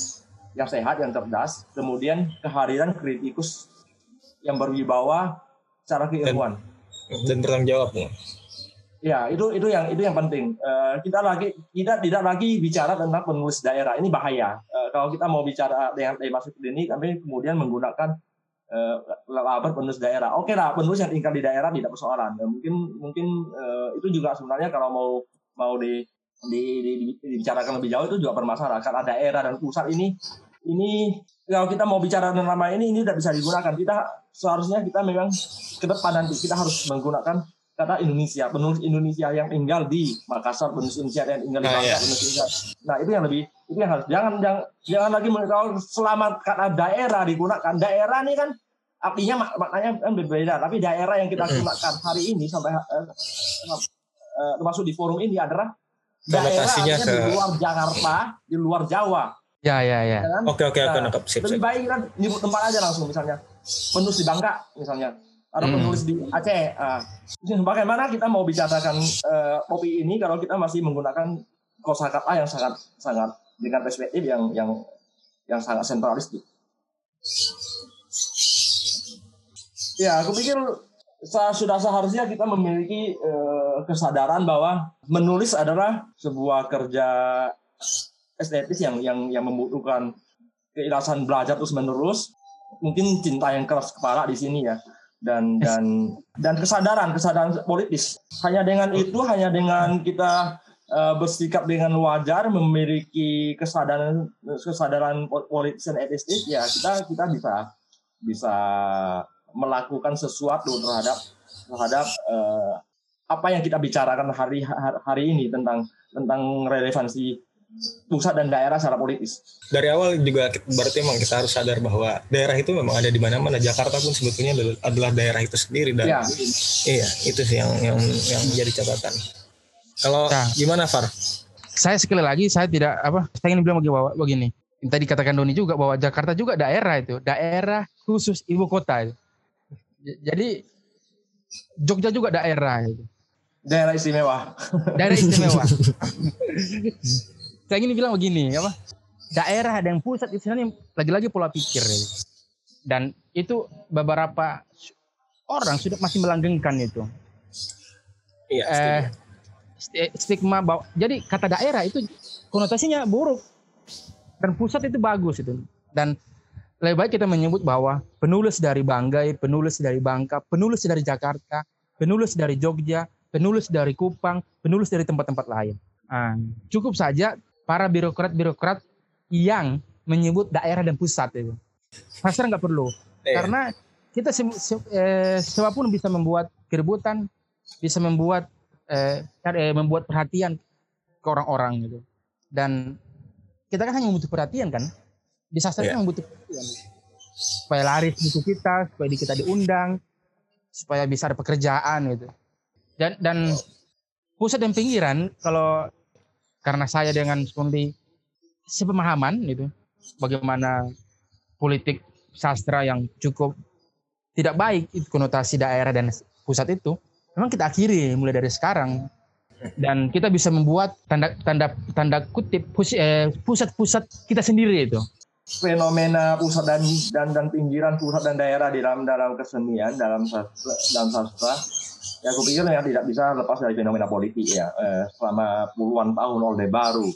yang sehat yang cerdas kemudian kehadiran kritikus yang berwibawa secara keilmuan dan bertanggung jawab Bung. Ya, itu itu yang itu yang penting. Eh, kita lagi kita tidak lagi bicara tentang penulis daerah. Ini bahaya. Eh, kalau kita mau bicara dengan tema seperti ini, kami kemudian menggunakan eh, label penulis daerah. Oke lah, penulis yang tinggal di daerah tidak persoalan. Mungkin mungkin eh, itu juga sebenarnya kalau mau mau di, di, di, di- dibicarakan lebih jauh itu juga bermasalah karena daerah dan pusat ini ini kalau kita mau bicara tentang nama ini ini tidak bisa digunakan. Kita seharusnya kita memang ke depan nanti kita harus menggunakan kata Indonesia, penulis Indonesia yang tinggal di Makassar, penulis Indonesia yang tinggal di Ah, Bangka, iya. penulis Indonesia. Nah itu yang lebih itu yang harus jangan jangan jangan lagi kalau selama kata daerah digunakan. Daerah ini kan artinya mak- maknanya kan berbeda. Tapi daerah yang kita gunakan hari ini sampai eh, eh, termasuk di forum ini adalah daerah Konotasinya artinya di ke- luar Jakarta di luar Jawa. Ya ya ya. Kan? oke oke aku Nah, lebih baik kan nyebut tempat aja langsung misalnya. Penulis di Bangka misalnya atau Hmm. penulis di Aceh ah. bagaimana kita mau bicarakan eh, kopi ini kalau kita masih menggunakan kosakata yang sangat sangat dengan perspektif yang yang yang sangat sentralistik ya aku pikir sudah seharusnya kita memiliki eh, kesadaran bahwa menulis adalah sebuah kerja estetis yang yang yang membutuhkan keikhlasan belajar terus menerus mungkin cinta yang keras kepala di sini ya dan dan dan kesadaran kesadaran politis. Hanya dengan itu hanya dengan kita eh, bersikap dengan wajar memiliki kesadaran kesadaran po- politis dan etis ya kita kita bisa bisa melakukan sesuatu terhadap terhadap eh, apa yang kita bicarakan hari hari ini tentang tentang relevansi pusat dan daerah secara politis. dari awal juga berarti emang kita harus sadar bahwa daerah itu memang ada di mana-mana Jakarta pun sebetulnya adalah- daerah itu sendiri dan Ya, iya itu sih yang yang yang menjadi catatan kalau Ya. gimana Far saya sekali lagi saya tidak apa saya ingin bilang begini yang tadi katakan Doni juga bahwa Jakarta juga daerah itu daerah khusus ibu kota itu. Jadi Jogja juga daerah itu daerah istimewa. daerah istimewa saya ingin bilang begini apa? Daerah dan pusat itu sebenarnya lagi-lagi pola pikir. Ya. dan itu beberapa orang sudah masih melanggengkan itu. Iya eh, stigma bahwa jadi kata daerah itu konotasinya buruk. Dan pusat itu bagus itu. Dan lebih baik kita menyebut bahwa penulis dari Banggai, penulis dari Bangka, penulis dari Jakarta, penulis dari Jogja, penulis dari Kupang, penulis dari tempat-tempat lain. Ah, cukup saja para birokrat-birokrat yang menyebut daerah dan pusat itu. Pasar nggak perlu. Iya. Karena kita se se eh, siapa pun bisa membuat keributan, bisa membuat eh, eh, membuat perhatian ke orang-orang gitu. Dan kita kan hanya butuh perhatian kan. Di sastra Iya. kan butuh perhatian. Supaya laris buku kita, supaya kita diundang. supaya bisa ada pekerjaan gitu. Dan dan pusat dan pinggiran kalau karena saya dengan Sundi sepemahaman gitu bagaimana politik sastra yang cukup tidak baik itu konotasi daerah dan pusat itu memang kita akhiri mulai dari sekarang. Dan kita bisa membuat tanda tanda tanda kutip eh, pusat-pusat kita sendiri itu. Fenomena pusat dan dan dan pinggiran pusat dan daerah di dalam dalam kesenian dalam sastra dalam sastra ya aku pikir yang tidak bisa lepas dari fenomena politik ya. Eh, selama puluhan tahun orde baru.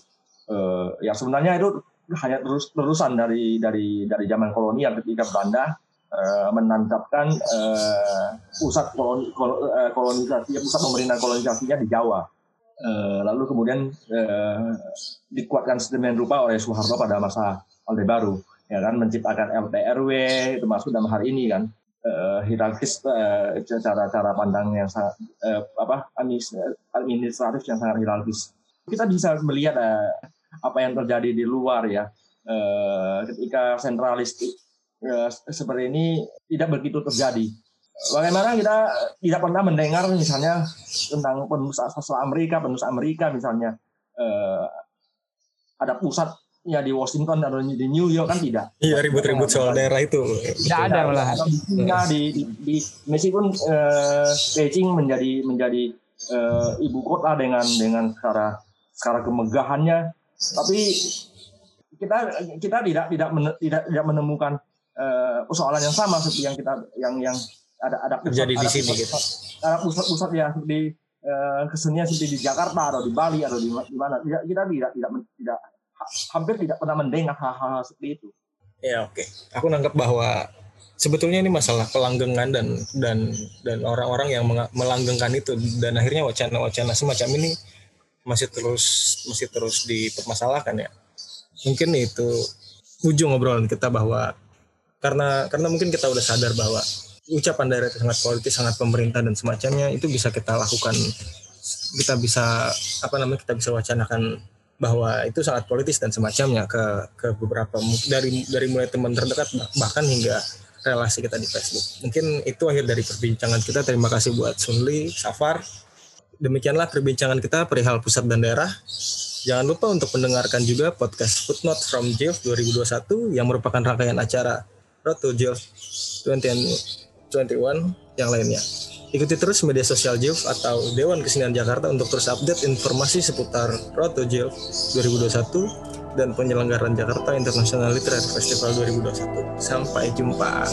Eh, ya sebenarnya itu hanya terus terusan dari dari dari zaman kolonial ketika Belanda uh, menantapkan uh, pusat koloni, kol, uh, kolonisasi pusat pemerintahan kolonisasinya di Jawa. Uh, lalu kemudian uh, dikuatkan sedemikian rupa oleh Soeharto pada masa Orde Baru, ya kan menciptakan LTRW termasuk dalam hari ini kan uh, hierarkis uh, cara-cara pandang yang sangat uh, apa administratif yang sangat hierarkis. Kita bisa melihat uh, apa yang terjadi di luar ya eh, ketika sentralis eh, seperti ini tidak begitu terjadi. Bagaimana kita tidak pernah mendengar misalnya tentang penulis asal Amerika, penulis Amerika misalnya eh, ada pusatnya di Washington atau di New York kan tidak. Iya ribut-ribut soal daerah itu. Tidak ada malah. Di, di, di meskipun eh, Beijing menjadi menjadi eh, ibu kota dengan dengan secara secara kemegahannya tapi kita kita tidak tidak men, tidak tidak menemukan uh, persoalan yang sama seperti yang kita yang yang ada ada pusat, terjadi di sini pusat, gitu. Ada pusat-pusat yang di uh, kesenian seperti di Jakarta atau di Bali atau di, di mana kita, kita tidak tidak tidak hampir tidak pernah mendengar hal-hal seperti itu. Ya oke, okay. aku nangkep bahwa sebetulnya ini masalah pelanggengan dan dan dan orang-orang yang melanggengkan itu dan akhirnya wacana-wacana semacam ini masih terus masih terus dipermasalahkan ya mungkin itu ujung obrolan kita bahwa karena karena mungkin kita udah sadar bahwa ucapan daerah itu sangat politis sangat pemerintah dan semacamnya itu bisa kita lakukan kita bisa apa namanya kita bisa wacanakan bahwa itu sangat politis dan semacamnya ke ke beberapa dari dari mulai teman terdekat bahkan hingga relasi kita di Facebook. Mungkin itu akhir dari perbincangan kita. Terima kasih buat Sunli, Safar, demikianlah perbincangan kita perihal pusat dan daerah. Jangan lupa untuk mendengarkan juga podcast Footnote from Jeff 2021 yang merupakan rangkaian acara Road to Jeff 2021 yang lainnya. Ikuti terus media sosial Jeff atau Dewan Kesenian Jakarta untuk terus update informasi seputar Road to Jeff 2021 dan penyelenggaraan Jakarta International Literary Festival 2021. Sampai jumpa.